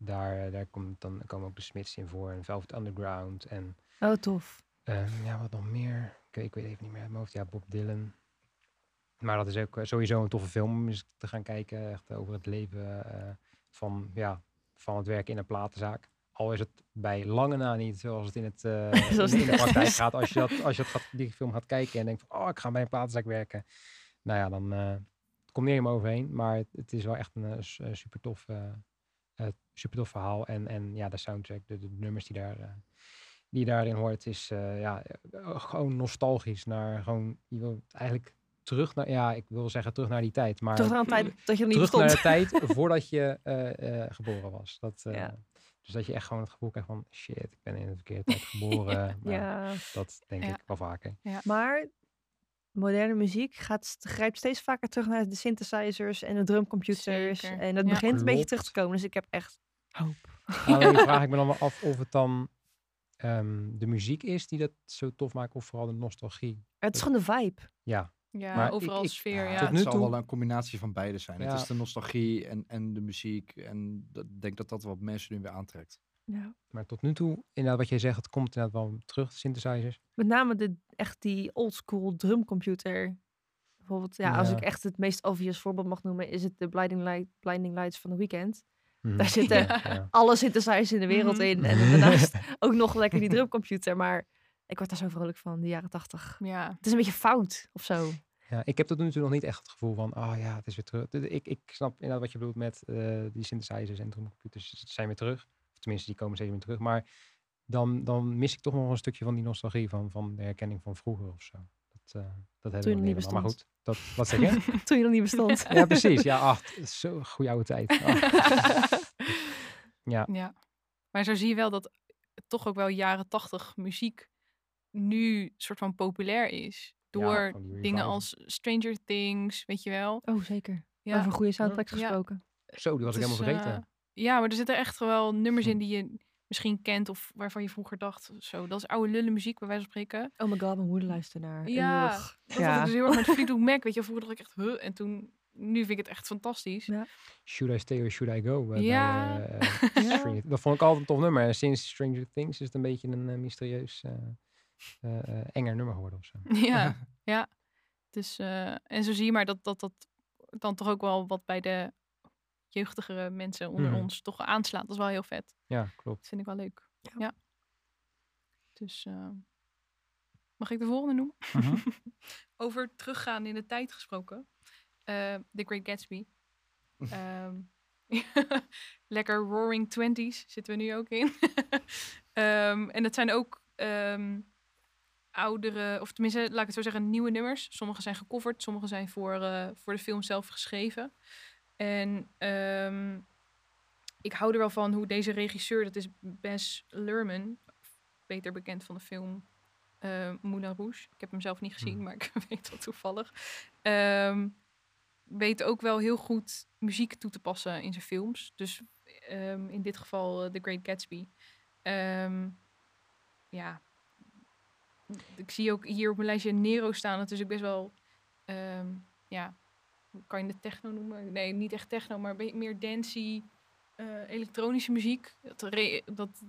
Daar, eh, daar komt dan komen ook de Smiths in voor. En Velvet Underground. En Oh, tof. ehm, ja, wat nog meer? Ik, weet- ik weet even niet meer uit mijn hoofd. Ja, Bob Dylan. Maar dat is ook eh, sowieso een toffe film om eens te gaan kijken. Echt over het leven eh, van, ja, van het werken in een platenzaak. Al is het bij lange na niet zoals het in, het, *laughs* Zoals in, de- in de het praktijk *laughs* gaat. Als je, dat, als je dat gaat, die film gaat kijken en denkt van, oh, ik ga bij een platenzaak werken. Nou ja, dan het komt niet helemaal overheen. Maar het, het is wel echt een eh, super tof, super tof verhaal. En, en ja, de soundtrack, de, de nummers die, daar, eh, die je daarin hoort, is eh, ja, eh, gewoon nostalgisch naar gewoon, je wil eigenlijk terug naar, ja, ik wil zeggen terug naar die tijd. Maar Toch aan een tijd dat je er niet terug naar de tijd *laughs* voordat je eh, eh, geboren was. Dat, eh, Ja. Dus dat je echt gewoon het gevoel krijgt van shit, ik ben in de verkeerde tijd geboren. *laughs* Ja, Dat denk Ja. ik wel vaker. maar moderne muziek gaat, grijpt steeds vaker terug naar de synthesizers en de drumcomputers. Zeker. En dat Ja. begint een beetje terug te komen. Dus ik heb echt hoop. *laughs* Alleen vraag ik me dan wel af of het dan ehm, de muziek is die dat zo tof maakt of vooral de nostalgie. Het is gewoon de vibe. Ja, Ja, Maar overal ik- sfeer, Ja, ja. Tot het nu zal toe- wel een combinatie van beide zijn. Ja. Het is de nostalgie en, en de muziek. En dat- ik denk dat dat wat mensen nu weer aantrekt. Ja. maar tot nu toe, inderdaad wat jij zegt, het komt inderdaad wel terug, de synthesizers. Met name de, echt die oldschool drumcomputer. Bijvoorbeeld, ja, als ik echt het meest obvious voorbeeld mag noemen, is het de Blinding, Light, Blinding Lights van de Weekend. Mhm. Daar zitten Ja. Alle synthesizers in de wereld Mhm. in. En daarnaast *laughs* ook nog lekker die drumcomputer. Maar ik word daar zo vrolijk van, de jaren tachtig. Ja, Het is een beetje fout of zo. Ja, ik heb tot nu toe nog niet echt het gevoel van, ah ja, het is weer terug. Ik, ik snap inderdaad wat je bedoelt met eh, die synthesizers en drumcomputers zijn weer terug. Of tenminste, die komen steeds weer terug. Maar dan, dan mis ik toch nog een stukje van die nostalgie van, van de herkenning van vroeger of zo. Dat, eh dat hebben we niet helemaal. Maar goed, dat, wat zeg je? *laughs* Toen je nog niet bestond. ja, precies. Ja, ach, zo goede oude tijd. *laughs* Ja, ja. Maar zo zie je wel dat toch ook wel jaren tachtig muziek nu soort van populair is. Door dingen revival. als Stranger Things, weet je wel. Oh, zeker. Ja, Over goede soundtracks Ja. gesproken. zo, die was ik helemaal vergeten. eh, ja, maar er zitten echt wel nummers Hm. in die je misschien kent of waarvan je vroeger dacht, zo, dat is oude lullen muziek, bij wijze van spreken. Oh my god, mijn moeder luistert naar. Ja, Ugh. Dat had ik dus heel erg met *laughs* Fleetwood Mac, weet je, vroeger dacht ik echt, huh, en toen, nu vind ik het echt fantastisch. Ja. Should I Stay or Should I Go? eh, bij, Ja. eh, *laughs* Ja. Stranger- Dat vond ik altijd een tof nummer. En sinds Stranger Things is het een beetje een eh, mysterieus eh, eh, eh, enger nummer geworden of zo. *laughs* Ja, ja. Dus, eh, en zo zie je maar dat, dat dat dan toch ook wel wat bij de jeugdigere mensen onder Mhm. ons toch aanslaat. Dat is wel heel vet. Ja, klopt. Dat vind ik wel leuk. Ja. Ja. Dus, eh, mag ik de volgende noemen? Mhm. *laughs* Over teruggaan in de tijd gesproken. Eh, The Great Gatsby. *laughs* Ehm, *laughs* lekker roaring twenties zitten we nu ook in. Ehm, en dat zijn ook ehm, oudere, of tenminste, laat ik het zo zeggen, nieuwe nummers. Sommige zijn gecoverd, sommige zijn voor, eh, voor de film zelf geschreven. En ehm, ik hou er wel van hoe deze regisseur, dat is Bess Luhrmann, beter bekend van de film eh Moulin Rouge. Ik heb hem zelf niet gezien, Hmm. maar *laughs* ik weet dat toevallig. Ehm, weet ook wel heel goed muziek toe te passen in zijn films. Dus ehm, in dit geval eh, The Great Gatsby. Ja, ik zie ook hier op mijn lijstje Nero staan. Dat is ook best wel, ja, kan je het techno noemen? Nee, niet echt techno, maar meer dancey, eh, elektronische muziek. Dat, dat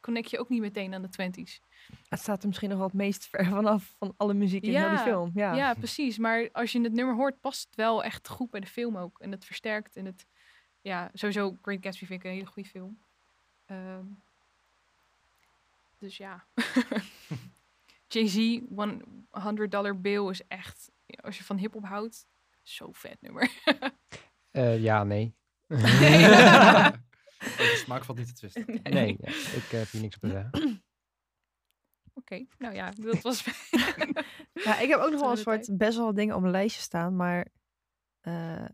connect je ook niet meteen aan de twenties. Het staat er misschien nog wel het meest ver vanaf van alle muziek in heel die Ja, film. Ja. Ja. precies. Maar als je het nummer hoort, past het wel echt goed bij de film ook. En het versterkt en het... Ja, sowieso Great Gatsby vind ik een hele goede film. Ehm, dus ja. *laughs* Jay-Z, 100 Dollar Bill is echt... Als je van hip-hop houdt, zo vet nummer. *laughs* Eh, ja, nee. *laughs* De smaak valt niet te twisten. nee, ja, ik heb hier niks op te zeggen. *clears throat* Oké, nou ja, dat was... *laughs* Ja, ik heb ook nog wel een soort best wel dingen op mijn lijstje staan, maar eh,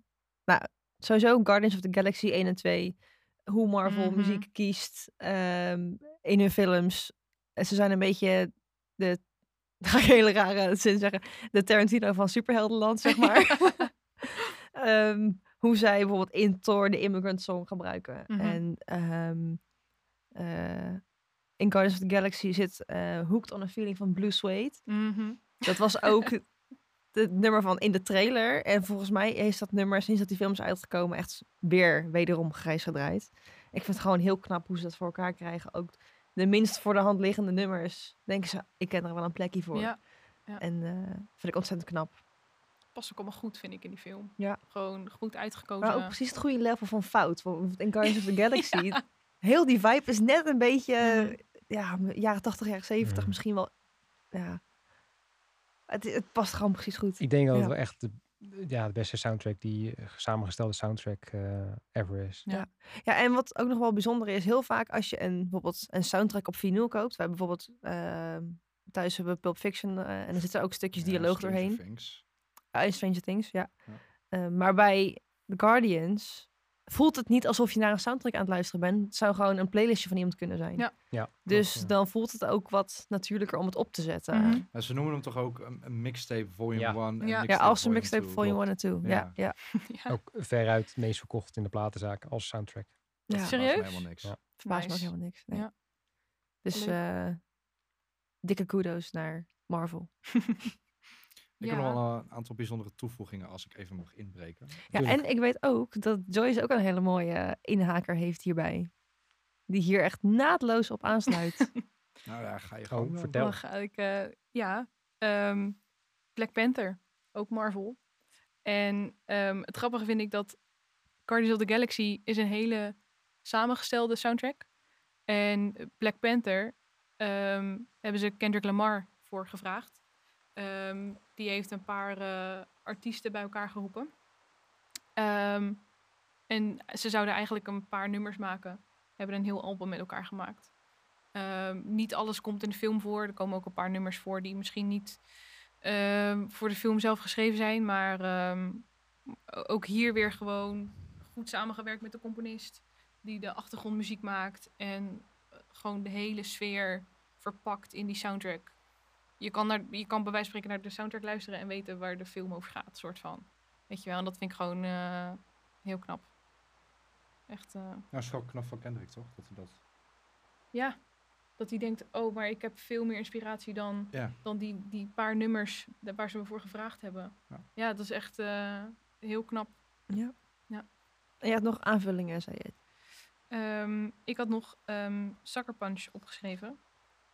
nou, sowieso Guardians of the Galaxy 1 en 2, hoe Marvel Mhm. muziek kiest ehm, in hun films. En ze zijn een beetje de, *laughs* ga ik een hele rare zin zeggen, de Tarantino van superheldenland, zeg maar. *laughs* *laughs* Ehm, hoe zij bijvoorbeeld in Thor de Immigrant Song gebruiken. Mhm. En ehm, eh, in Guardians of the Galaxy zit eh, Hooked on a Feeling van Blue Suede. Mhm. Dat was ook het nummer van in de trailer. En volgens mij is dat nummer, sinds dat die film is uitgekomen, echt weer wederom grijs gedraaid. Ik vind het gewoon heel knap hoe ze dat voor elkaar krijgen. Ook de minst voor de hand liggende nummers. Denken ze, ik ken er wel een plekje voor. Ja, ja. En eh vind ik ontzettend knap. past past ook allemaal goed, vind ik, in die film. Ja. Gewoon goed uitgekozen. Maar ook precies het goede level van fout. Want in Guardians of the *laughs* Galaxy, Ja. heel die vibe is net een beetje, Mhm. ja, jaren 80, jaren 70, Mhm. misschien wel. Ja. Het, het past gewoon precies goed. Ik denk dat het Ja. wel echt de, ja, de beste soundtrack, die eh, samengestelde soundtrack eh, ever is. Ja. Ja, en wat ook nog wel bijzonder is, heel vaak als je een, bijvoorbeeld een soundtrack op vinyl koopt. Wij hebben bijvoorbeeld ehm, thuis hebben we Pulp Fiction eh, en er zitten ook stukjes Ja, dialoog Stranger doorheen. Things. In Stranger Things, ja. Ja. Eh, maar bij The Guardians voelt het niet alsof je naar een soundtrack aan het luisteren bent. Het zou gewoon een playlistje van iemand kunnen zijn. Ja. Ja, Dus ja. dan voelt het ook wat natuurlijker om het op te zetten. Mhm. Maar ze noemen hem toch ook een, een mixtape volume Ja. 1 en Ja. Ja, als een mixtape 2. volume Klopt. 1 en 2. Ja, ja. ja. *laughs* Ook veruit het meest verkocht in de platenzaak als soundtrack. ja. Dat Serieus? me helemaal niks. Ja. Verbaast me helemaal niks. Nee. Ja. Dus eh, dikke kudos naar Marvel. *laughs* Ik Ja. heb nog wel een aantal bijzondere toevoegingen als ik even mag inbreken. Ja, en ik weet ook dat Joyce ook een hele mooie inhaker heeft hierbij. Die hier echt naadloos op aansluit. *laughs* Nou ja, ga je Oh, gewoon. eh, vertel. Dan ga ik, eh, ja, ehm, Black Panther, ook Marvel. En ehm, het grappige vind ik dat Guardians of the Galaxy is een hele samengestelde soundtrack. En Black Panther ehm, hebben ze Kendrick Lamar voor gevraagd. Ehm, die heeft een paar eh, artiesten bij elkaar geroepen. Ehm, en ze zouden eigenlijk een paar nummers maken. Hebben een heel album met elkaar gemaakt. Ehm, niet alles komt in de film voor. Er komen ook een paar nummers voor die misschien niet ehm, voor de film zelf geschreven zijn. Maar ook hier weer gewoon goed samengewerkt met de componist. Die de achtergrondmuziek maakt. En eh, gewoon de hele sfeer verpakt in die soundtrack. Je kan, naar, je kan bij wijze van spreken naar de soundtrack luisteren en weten waar de film over gaat. Soort van. Weet je wel, en dat vind ik gewoon eh, heel knap. Echt, eh, Nou, is wel knap van Kendrick, toch? Dat hij dat... ja, dat hij denkt, oh, maar ik heb veel meer inspiratie dan, Ja. dan die, die paar nummers waar ze me voor gevraagd hebben. Ja. Ja, dat is echt eh, heel knap. ja. Ja. En je had nog aanvullingen, zei je. Ehm, ik had nog ehm Sucker Punch opgeschreven.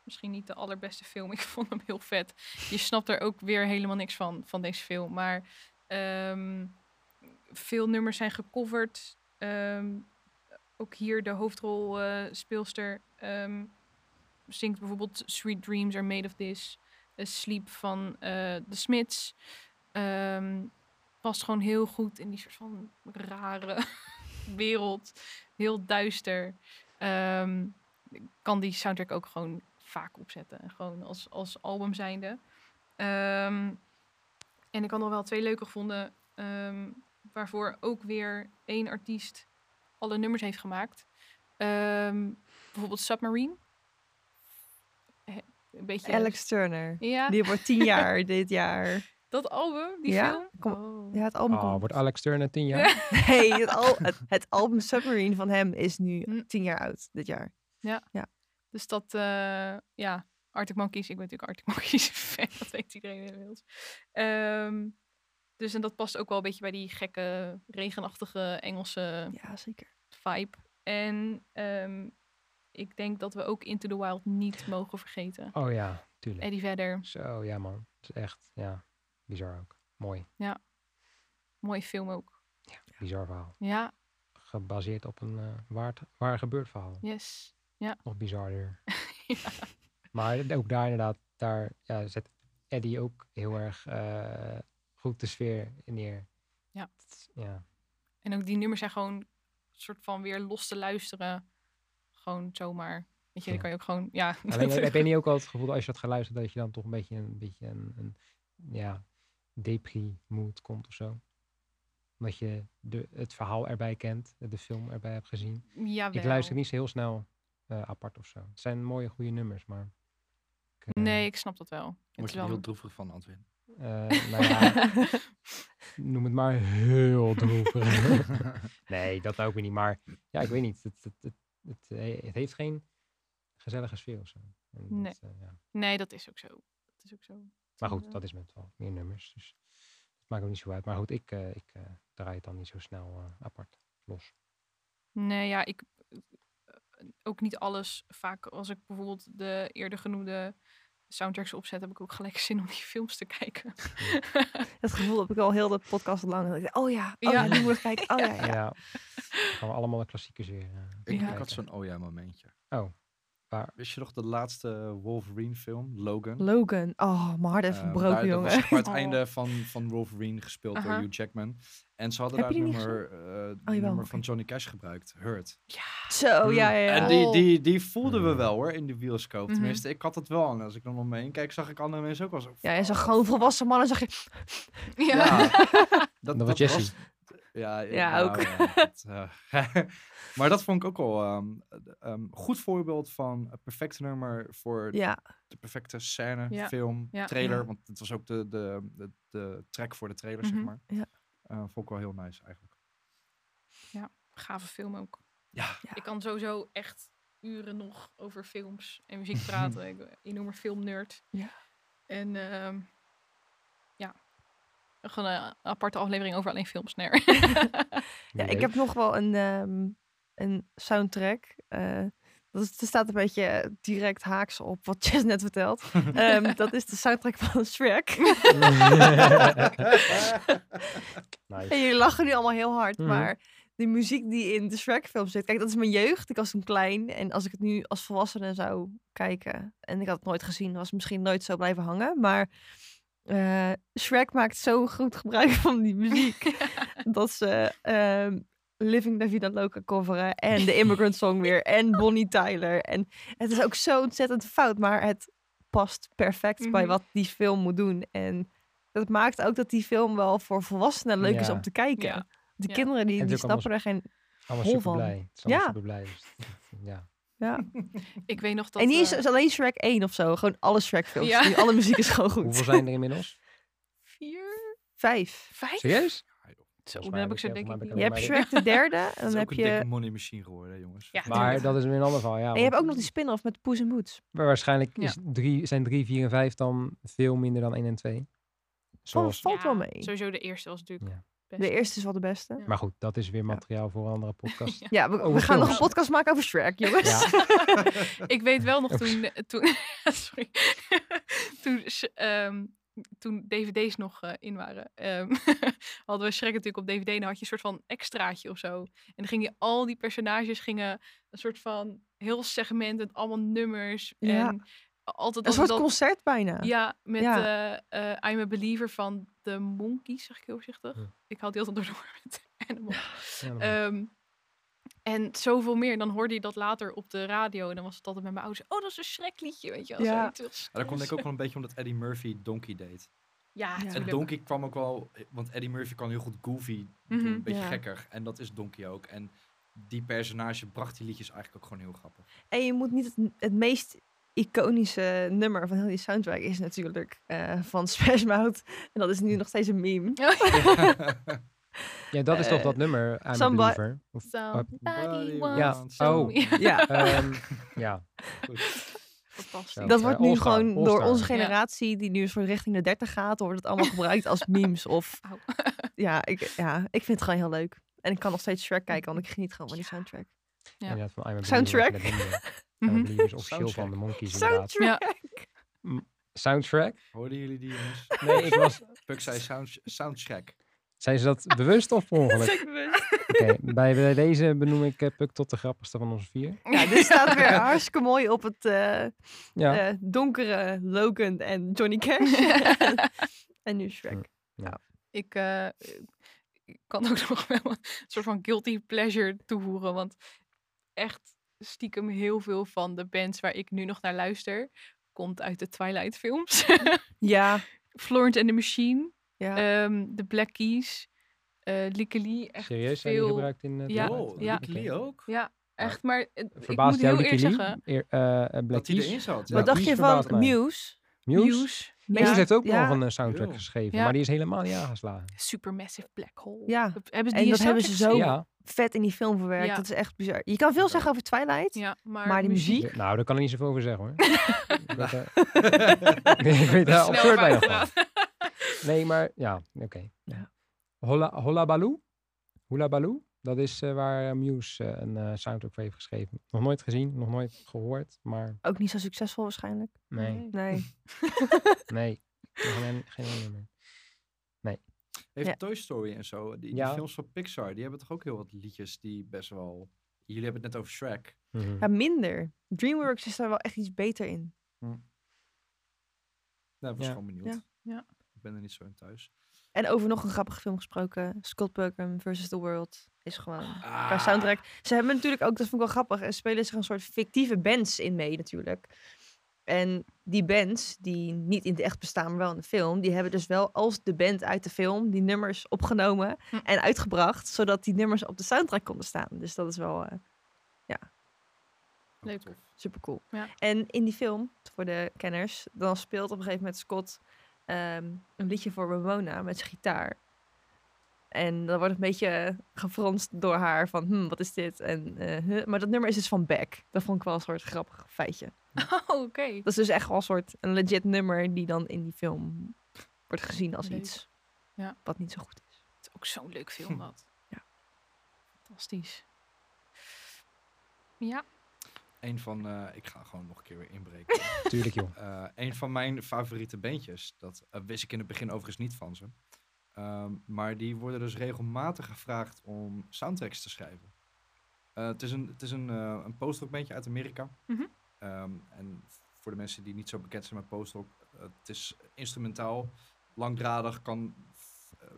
Misschien niet de allerbeste film. *laughs* Ik vond hem heel vet. Je snapt er ook weer helemaal niks van, van deze film. Maar ehm, veel nummers zijn gecoverd. Ehm, ook hier de hoofdrolspeelster ehm zingt bijvoorbeeld Sweet Dreams Are Made of This. A Sleep van eh The Smiths. Past gewoon heel goed in die soort van rare *laughs* wereld. Heel duister. Kan die soundtrack ook gewoon vaak opzetten. Gewoon als, als album zijnde. Ehm, en ik had nog wel twee leuke gevonden. ehm, waarvoor ook weer één artiest alle nummers heeft gemaakt. Ehm, bijvoorbeeld Submarine. Een beetje... Alex Turner. Ja, Die wordt tien *laughs* jaar dit jaar. dat album, die Ja, film. kom- Oh. Ja, het album Oh, wordt Alex Turner tien jaar? *laughs* Nee, het, al, het, het album Submarine van hem is nu Hm. tien jaar oud dit jaar. Dus dat, eh, ja, Arctic Monkeys. Ik ben natuurlijk Arctic *laughs* Monkeys fan, dat weet iedereen inmiddels. Ehm, dus en dat past ook wel een beetje bij die gekke, regenachtige Engelse Ja, zeker. vibe. En ehm, ik denk dat we ook Into the Wild niet mogen vergeten. Oh ja, tuurlijk. Eddie Vedder, Zo, ja man. Het is echt, ja, bizar ook. Mooi, mooie film ook. bizar verhaal. Ja, Gebaseerd op een eh, waar, waar gebeurd verhaal. yes. Nog bizarder. *laughs* Ja. Maar ook daar inderdaad, daar ja, zet Eddie ook heel erg eh, goed de sfeer neer. Ja. Ja. En ook die nummers zijn gewoon soort van weer los te luisteren. Gewoon zomaar. Weet je, dan Ja. kan je ook gewoon, ja. Alleen *laughs* heb je niet ook al het gevoel dat als je dat gaat luisteren, dat je dan toch een beetje een, beetje een, een ja, depri mood komt of zo? Omdat je de, het verhaal erbij kent, de film erbij hebt gezien. Jawel. Ik luister niet zo heel snel eh, apart of zo. Het zijn mooie, goede nummers, maar... ik, eh, Nee, ik snap dat wel. Het Word je er wel heel droevig van, Antwin? eh, nou ja, *laughs* noem het maar heel droevig. *laughs* nee, dat ook weer niet. Maar ja, ik weet niet. Het, het, het, het, he- het heeft geen gezellige sfeer of zo. En Nee. dat, eh, ja. Nee, dat is ook zo. Dat is ook zo. Maar goed, dat is met wel meer nummers. Dus het maakt ook niet zo uit. Maar goed, ik, eh, ik eh, draai het dan niet zo snel eh, apart los. Nee, ja, ik ook niet alles. Vaak als ik bijvoorbeeld de eerder genoemde soundtracks opzet, heb ik ook gelijk *laughs* zin om die films te kijken. *laughs* Dat gevoel heb ik al heel de podcast lang. Dat ik denk, oh ja, oh ja, Ja. die moet ik kijken. Oh ja, *laughs* ja. Ja. Gaan we allemaal de klassiekers weer. eh, Ik, Ja. ik had zo'n oh ja momentje. Oh, Wist je nog de laatste Wolverine film, Logan? Logan. Oh, mijn hart heeft Eh, gebroken, daar- dat jongen. was zeg maar het *laughs* Oh. einde van, van Wolverine, gespeeld door. Hugh Jackman. En ze hadden Heb daar het nummer, eh, jawel, nummer van Johnny Cash gebruikt, Hurt. Zo, ja, ja, ja. En Oh. die, die, die voelden we Hmm. wel hoor, in de bioscoop. Mhm. Tenminste, ik had het wel. En als ik dan om me heen kijk, zag ik andere mensen ook wel zo. Ja, je zag gewoon volwassen mannen, zag je... Ja. *laughs* dat, Dat was Jesse. Ja, Ja, nou, ook. ja, dat, eh, *laughs* maar dat vond ik ook wel een goed voorbeeld van een perfecte nummer voor Ja, de perfecte scène, Ja. film, Ja. trailer. Ja. Want het was ook de, de, de, de track voor de trailer, zeg Mhm. maar. Ja. Eh, vond ik wel heel nice eigenlijk. Gave film ook. Ja. Ja. Ik kan sowieso echt uren nog over films en muziek praten. *laughs* ik ben een enorme filmnerd. Ja. En ehm, ja, gewoon een aparte aflevering over alleen films. Nee. *laughs* ja ik heb nog wel een, ehm, een soundtrack. eh, dat, is, dat staat een beetje direct haaks op wat *laughs* Chess net vertelt. *laughs* Ehm, dat is de soundtrack van Shrek. nice. En jullie lachen nu allemaal heel hard, Mhm. maar die muziek die in de Shrek-film zit... Kijk, dat is mijn jeugd. Ik was toen klein. En als ik het nu als volwassene zou kijken... en ik had het nooit gezien, was het misschien nooit zo blijven hangen. Maar eh, Shrek maakt zo goed gebruik *laughs* van die muziek... *laughs* dat ze ehm, Living La Vida Loca coveren... en de Immigrant Song weer... en Bonnie Tyler. En het is ook zo ontzettend fout, maar het past perfect bij Mhm. wat die film moet doen. En dat maakt ook dat die film wel voor volwassenen leuk is om te kijken. Ja. De Ja. kinderen die, die allemaal snappen er geen... Allemaal hol van. blij. Het is allemaal Ja. super blij. *laughs* Ja. Ja. *laughs* ik weet nog dat... en niet eens eh, is alleen Shrek 1 of zo. Gewoon alle Shrek films. Ja. Die, alle muziek is gewoon *laughs* goed. Hoeveel zijn er inmiddels? vier, Vijf. vijf? Serieus? Zo, mij heb ik ik- denk ik Je heb hebt Shrek de derde. *laughs* En Dat dan is heb ook een dikke je... money machine geworden, hè, jongens. Ja, Maar dat is weer een ander verhaal. Ja, En je hebt ook nog die spin-off met Poes en Boots. Waarschijnlijk Ja. is drie, zijn 3, 4 en 5 dan veel minder dan 1 en 2. Valt, Zoals, valt wel mee. Sowieso de eerste was natuurlijk. De eerste is wel de beste. Ja. maar goed, dat is weer materiaal voor een andere podcast. Ja. *laughs* Ja, we, we Over gaan nog een podcast maken over Shrek, jongens. Ja. *laughs* Ik weet wel nog toen, toen, *laughs* sorry, toen, ehm, toen dvd's nog eh, in waren, ehm, hadden we Shrek natuurlijk op dvd en dan had je een soort van extraatje of zo. En dan gingen al die personages gingen een soort van heel segment en allemaal nummers Ja. en altijd Een als we soort dat- concert bijna. ja, met Ja. eh, eh, I'm a Believer van de Monkeys, zeg ik heel voorzichtig. Ja. Ik haal die altijd door met Animal. Ja, Ehm, en zoveel meer. Dan hoorde je dat later op de radio. En dan was het altijd met mijn ouders. Oh, dat is een schrekliedje, weet je wel. Ja. Ja, dat komt denk ik ook wel een beetje omdat Eddie Murphy Donkey deed. Ja, Ja. En. Donkey kwam ook wel, want Eddie Murphy kan heel goed goofy doen, Mhm. een beetje Ja. gekker. En dat is Donkey ook. En die personage bracht die liedjes eigenlijk ook gewoon heel grappig. En je moet niet het, het meest iconische nummer van heel die soundtrack is natuurlijk eh, van *laughs* Smash Mouth. En dat is nu nog steeds een meme. *laughs* ja, dat is toch eh, dat nummer, I'm a somebody- Believer? Of, Somebody Somebody wants Ja, oh. Ja, Ja, ehm, *laughs* ja, fantastisch. Dat eh, wordt nu All-Star, gewoon door onze Ja. generatie, die nu zo richting de 30 gaat, wordt het allemaal gebruikt als memes. Of ja ik, ja, ik vind het gewoon heel leuk. En ik kan nog steeds Shrek kijken, want ik geniet gewoon van die soundtrack. Ja. inderdaad van I'm a Soundtrack. Mhm. Believer is officieel van Soundtrack. de Monkeys inderdaad. Soundtrack! Soundtrack? Hoorden jullie die jongens? *laughs* Nee, ik was... Puk zei sound, soundtrack. Zijn ze dat bewust of ongeluk? *laughs* Zeker bewust. Oké, bij, bij deze benoem ik eh, Puk tot de grappigste van onze vier. Ja, dit staat weer *laughs* hartstikke mooi op het eh, Ja, eh, donkere Logan en Johnny Cash. en nu Shrek. Ik, eh, ik kan ook nog wel een soort van guilty pleasure toevoegen. Want echt stiekem heel veel van de bands waar ik nu nog naar luister... komt uit de Twilight films. Ja, *laughs* Florence and the Machine. ja. ehm de Black Keys. eh Lieke Lee. Echt serieus zijn die veel... gebruikt in uh, Ja, Wow, ja. Lieke Lee ook? Ja, echt. Maar het- ik moet heel eerlijk zeggen... Eer, eh, eh, Black Dat hij Keys? erin zat. Ja. Wat dacht je van. Muse? Muse? Muse. Muse Ja, heeft ook ja. nog een soundtrack Yo. geschreven, Ja. maar die is helemaal niet aangeslagen. Supermassive Black Hole. Ja. Dat- Hebben ze En dat hebben ze zo-? Ja, Vet in die film verwerkt. Ja. Dat is echt bizar. Je kan veel zeggen over Twilight. Ja, maar, Maar die muziek? nou, daar kan ik niet zoveel over zeggen hoor. *laughs* ik weet, eh, *laughs* ik weet daar absurd. Nee, maar ja, oké. Ja. Holla, Holla Baloo? Hula Baloo? Dat is eh, waar eh, Muse eh, een eh, soundtrack voor heeft geschreven. Nog nooit gezien, nog nooit gehoord, maar Ook niet zo succesvol waarschijnlijk. nee, Nee. nee. *laughs* Geen, geen ene meer. Heeft Ja. Toy Story en zo, die, die Ja. films van Pixar, die hebben toch ook heel wat liedjes die best wel... Jullie hebben het net over Shrek. Mhm. Ja, minder. DreamWorks is daar wel echt iets beter in. Nou, ik was Ja. gewoon benieuwd. Ja. Ja. Ik ben er niet zo in thuis. En over nog een grappige film gesproken. Scott Pilgrim versus The World is gewoon Ah. qua soundtrack. Ze hebben natuurlijk ook, dat vond ik wel grappig, er spelen zich een soort fictieve bands in mee natuurlijk. En die bands, die niet in het echt bestaan, maar wel in de film, die hebben dus wel als de band uit de film die nummers opgenomen Hm. en uitgebracht, zodat die nummers op de soundtrack konden staan. Dus dat is wel eh, Ook Leuk. super cool. Ja. En in die film, voor de kenners, dan speelt op een gegeven moment Scott ehm, een liedje voor Ramona met zijn gitaar. En dan wordt een beetje gefronst door haar van, hm, wat is dit? En, eh, huh. Maar dat nummer is dus van Beck. Dat vond ik wel een soort grappig feitje. *laughs* Oh, oké. Dat is dus echt wel een soort een legit nummer die dan in die film wordt gezien als Leuk. iets Ja. wat niet zo goed is. Het is ook zo'n leuk film *laughs* dat. Ja. Fantastisch. Ja. Een van, eh, ik ga gewoon nog een keer weer inbreken. *laughs* Tuurlijk joh. Eh, een van mijn favoriete bandjes, dat wist ik in het begin overigens niet van ze. Ehm, maar die worden dus regelmatig gevraagd om soundtracks te schrijven. Eh, het is een, het is een, eh een post-rock bandje uit Amerika. Mhm. Ehm, en voor de mensen die niet zo bekend zijn met post-rock, eh, het is instrumentaal, langdradig, kan eh,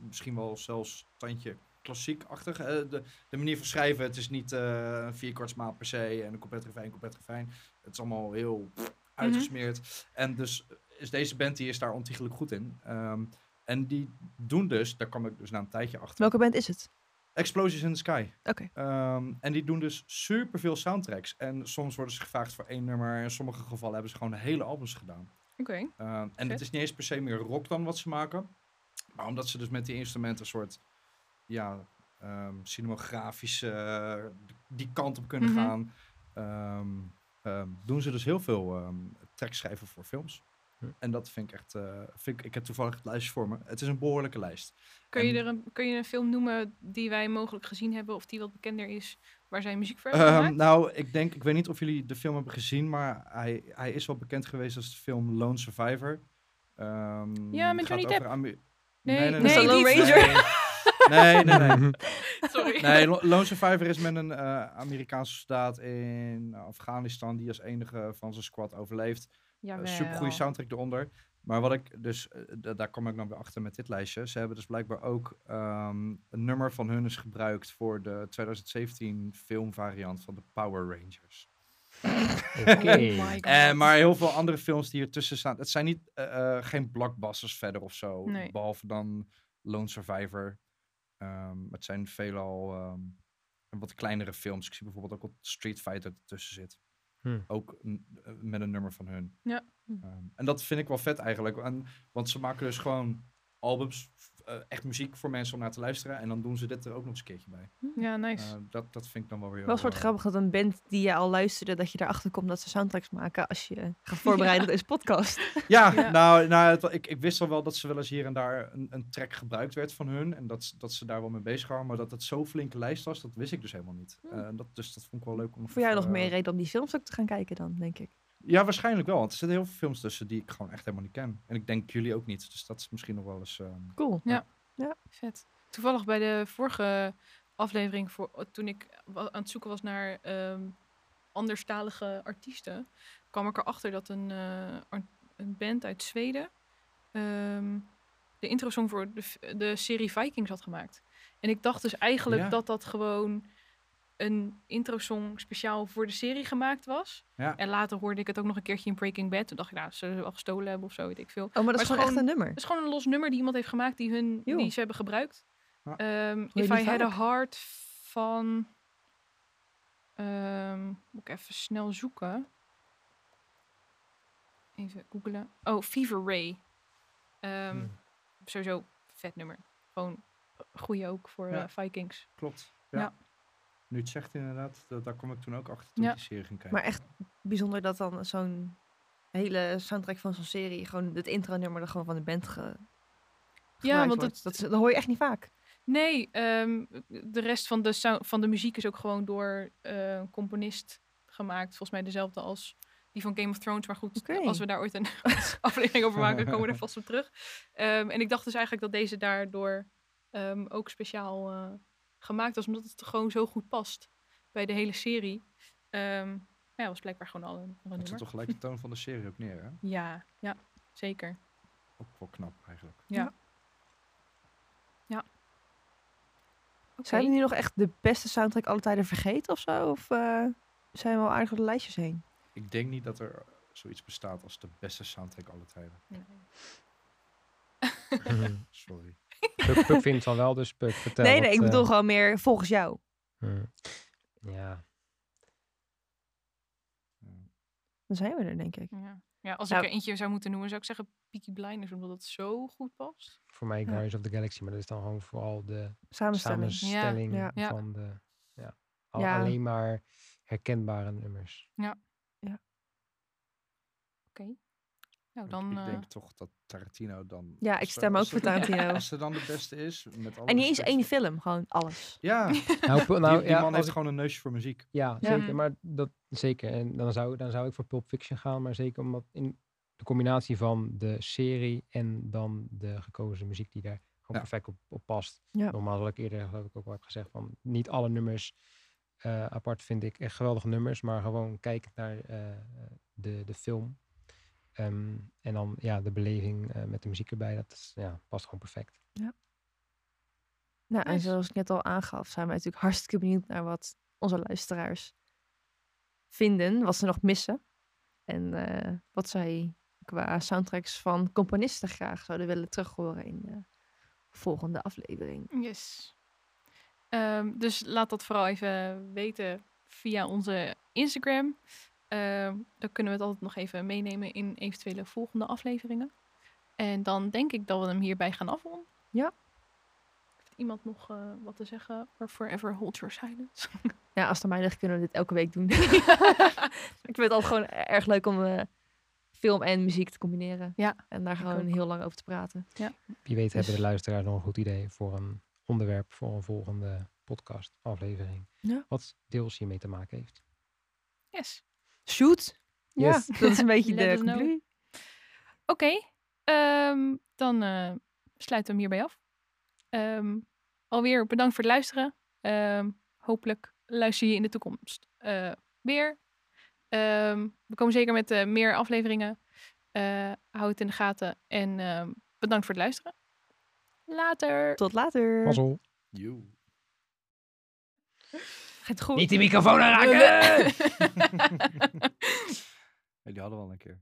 misschien wel zelfs tandje klassiek-achtig. De, de manier van schrijven, het is niet een vierkwartsmaat per se en een compleet refijn, compleet refijn. Het is allemaal heel pff, uitgesmeerd. En dus is deze band die is daar ontiegelijk goed in. Ehm, en die doen dus, daar kwam ik dus na een tijdje achter. Welke band is het? Explosions in the Sky. Oké. Ehm, en die doen dus superveel soundtracks. En soms worden ze gevraagd voor één nummer. In sommige gevallen hebben ze gewoon hele albums gedaan. Oké. Ehm, en Vet. het is niet eens per se meer rock dan wat ze maken. Maar omdat ze dus met die instrumenten een soort ja, ehm, cinematografische eh, die kant op kunnen Mhm. gaan. ehm, ehm, doen ze dus heel veel ehm tracks schrijven voor films. Hm. En dat vind ik echt. eh, vind ik, ik heb toevallig het lijstje voor me. Het is een behoorlijke lijst. Kun, je En- er een, kun je een film noemen die wij mogelijk gezien hebben of die wat bekender is, waar zij muziek voor hebben Ehm, nou, ik denk, ik weet niet of jullie de film hebben gezien, maar hij, hij is wel bekend geweest als de film Lone Survivor. Ehm, Ja, met Johnny Depp. Nee, nee, is Lone. Ranger. Nee, nee, nee. nee. *laughs* *laughs* Sorry. nee Lo- Lone Survivor is met een eh, Amerikaanse soldaat in Afghanistan die als enige van zijn squad overleeft. Jawel. Super goede soundtrack eronder. Maar wat ik dus, eh, da- daar kom ik dan weer achter met dit lijstje. Ze hebben dus blijkbaar ook ehm, een nummer van hun is gebruikt voor de 2017 filmvariant van de Power Rangers. Oké. *laughs* Oh my God. Eh, maar heel veel andere films die ertussen staan. Het zijn niet, eh, eh, geen blockbusters verder of zo. Nee. Behalve dan Lone Survivor. Ehm, het zijn veelal ehm, wat kleinere films. Ik zie bijvoorbeeld ook wat Street Fighter ertussen zit. Hmm. Ook eh, met een nummer van hun. Ja. Ehm, en dat vind ik wel vet eigenlijk. En, want ze maken dus gewoon albums, echt muziek voor mensen om naar te luisteren. En dan doen ze dit er ook nog eens een keertje bij. Ja, nice. Eh, dat, dat vind ik dan wel weer Wel soort eh, grappig dat een band die je al luisterde, dat je erachter komt dat ze soundtracks maken als je gaat *laughs* voorbereiden op deze podcast. *laughs* Ja, nou, nou het, ik, ik wist al wel dat ze wel eens hier en daar een, een track gebruikt werd van hun. En dat, ze- dat ze daar wel mee bezig waren. Maar dat het zo'n flinke lijst was, dat wist ik dus helemaal niet. Hmm. Eh, dat, dus dat vond ik wel leuk om Voor jou nog meer eh, reden om die films ook te gaan kijken dan, denk ik. Ja, waarschijnlijk wel. Want er zitten heel veel films tussen die ik gewoon echt helemaal niet ken. En ik denk jullie ook niet. Dus dat is misschien nog wel eens... ehm, Cool. Vet. Toevallig bij de vorige aflevering, voor, toen ik aan het zoeken was naar ehm anderstalige artiesten, kwam ik erachter dat een, eh, een band uit Zweden ehm, de introsong voor de, de serie Vikings had gemaakt. En ik dacht dus eigenlijk Ja. dat dat gewoon een introsong speciaal voor de serie gemaakt was. Ja. En later hoorde ik het ook nog een keertje in Breaking Bad. Toen dacht ik, nou, ze zullen wel gestolen hebben of zo, weet ik veel. Oh, maar dat Maar is het gewoon is echt een nummer. Het is gewoon een los nummer die iemand heeft gemaakt die, hun, die ze hebben gebruikt. Ja. Ehm, If I Had a? Heart van... ehm, moet ik even snel zoeken. Even googlen. Oh, Fever Ray. Ehm, Hmm. Sowieso vet nummer. Gewoon goeie ook voor Ja. eh, Vikings. klopt. Ja. Ja. Nu het zegt inderdaad, dat, daar kom ik toen ook achter toen Ja. ik die serie ging kijken. Maar echt bijzonder dat dan zo'n hele soundtrack van zo'n serie, gewoon het intro-nummer er gewoon van de band ge... gebruikt want het- dat, dat hoor je echt niet vaak. Nee, ehm, de rest van de, van de muziek is ook gewoon door eh, een componist gemaakt. Volgens mij dezelfde als die van Game of Thrones. Maar goed, Oké. als we daar ooit een *laughs* aflevering over maken, komen we er vast op terug. Ehm, en ik dacht dus eigenlijk dat deze daardoor ehm, ook speciaal eh, gemaakt was. Omdat het gewoon zo goed past bij de hele serie. Ehm maar ja, was blijkbaar gewoon al een, al een Dat zet nummer. toch gelijk de toon van de serie ook neer, hè? Ja, ja, zeker. Ook wel knap eigenlijk. Ja. Ja. Zijn we nu nog echt de beste soundtrack alle tijden vergeten of zo? Of eh, zijn we al aardig door de lijstjes heen? Ik denk niet dat er zoiets bestaat als de beste soundtrack aller tijden. Nee. *laughs* Sorry. Puk, Puk vindt van wel, dus Puk, vertel. nee, wat, nee, ik eh, bedoel gewoon meer volgens jou. hmm. Ja, Dan zijn we er, denk ik. Ja. ja, als Nou- ik er eentje zou moeten noemen, zou ik zeggen Peaky Blinders, omdat het zo goed past. voor mij Ja. Guardians of the Galaxy, maar dat is dan gewoon vooral de Samenstelling. samenstelling Ja. Ja. van de... Ja, al- Ja. alleen maar herkenbare nummers. Oké. Nou, Ik- dan... ik eh, denk toch dat Tarantino dan... Ja, ik ze- stem ook voor ze- Tarantino. *laughs* Als ze dan de beste is, met alle En niet eens één film, gewoon alles. Ja, *laughs* die, Nou, Pu- nou, die man heeft ik- gewoon een neusje voor muziek. Ja, Ja. zeker. Maar dat zeker. En dan zou, dan zou ik voor Pulp Fiction gaan, maar zeker omdat in de combinatie van de serie en dan de gekozen muziek die daar gewoon Ja. perfect op, op past. Ja. Normaal wat ik eerder geloof ik ook al heb gezegd van niet alle nummers eh, apart vind ik echt geweldige nummers, maar gewoon kijkend naar eh, de, de film. Ehm, en dan ja, de beleving eh, met de muziek erbij, dat is, ja, past gewoon perfect. Nou, en zoals ik net al aangaf, zijn wij natuurlijk hartstikke benieuwd naar wat onze luisteraars vinden, wat ze nog missen. En eh, wat zij qua soundtracks van componisten graag zouden willen terughoren in de volgende aflevering. Yes. Ehm, dus laat dat vooral even weten via onze Instagram. Ehm, dan kunnen we het altijd nog even meenemen in eventuele volgende afleveringen. En dan denk ik dat we hem hierbij gaan afronden. Ja. Heeft iemand nog eh, wat te zeggen? Or forever hold your silence. *laughs* Ja, als het aan mij ligt, kunnen we dit elke week doen. *laughs* ik vind het altijd gewoon erg leuk om eh, film en muziek te combineren. Ja, En daar gewoon ook. heel lang over te praten. Wie weet hebben Dus- de luisteraars nog een goed idee voor een onderwerp voor een volgende podcast aflevering. Ja. Wat deels hiermee te maken heeft. yes. Shoot! Yes. Ja, dat is een *laughs* beetje de conclusie. Oké, ehm, dan eh, sluiten we hem hierbij af. Ehm, alweer bedankt voor het luisteren. Ehm, hopelijk luister je in de toekomst eh, weer. Ehm, we komen zeker met eh, meer afleveringen. Eh hou het in de gaten en ehm, bedankt voor het luisteren. Later. Tot later. Mazzel. Gaat goed. Niet de microfoon aanraken! *laughs* Die hadden we al een keer.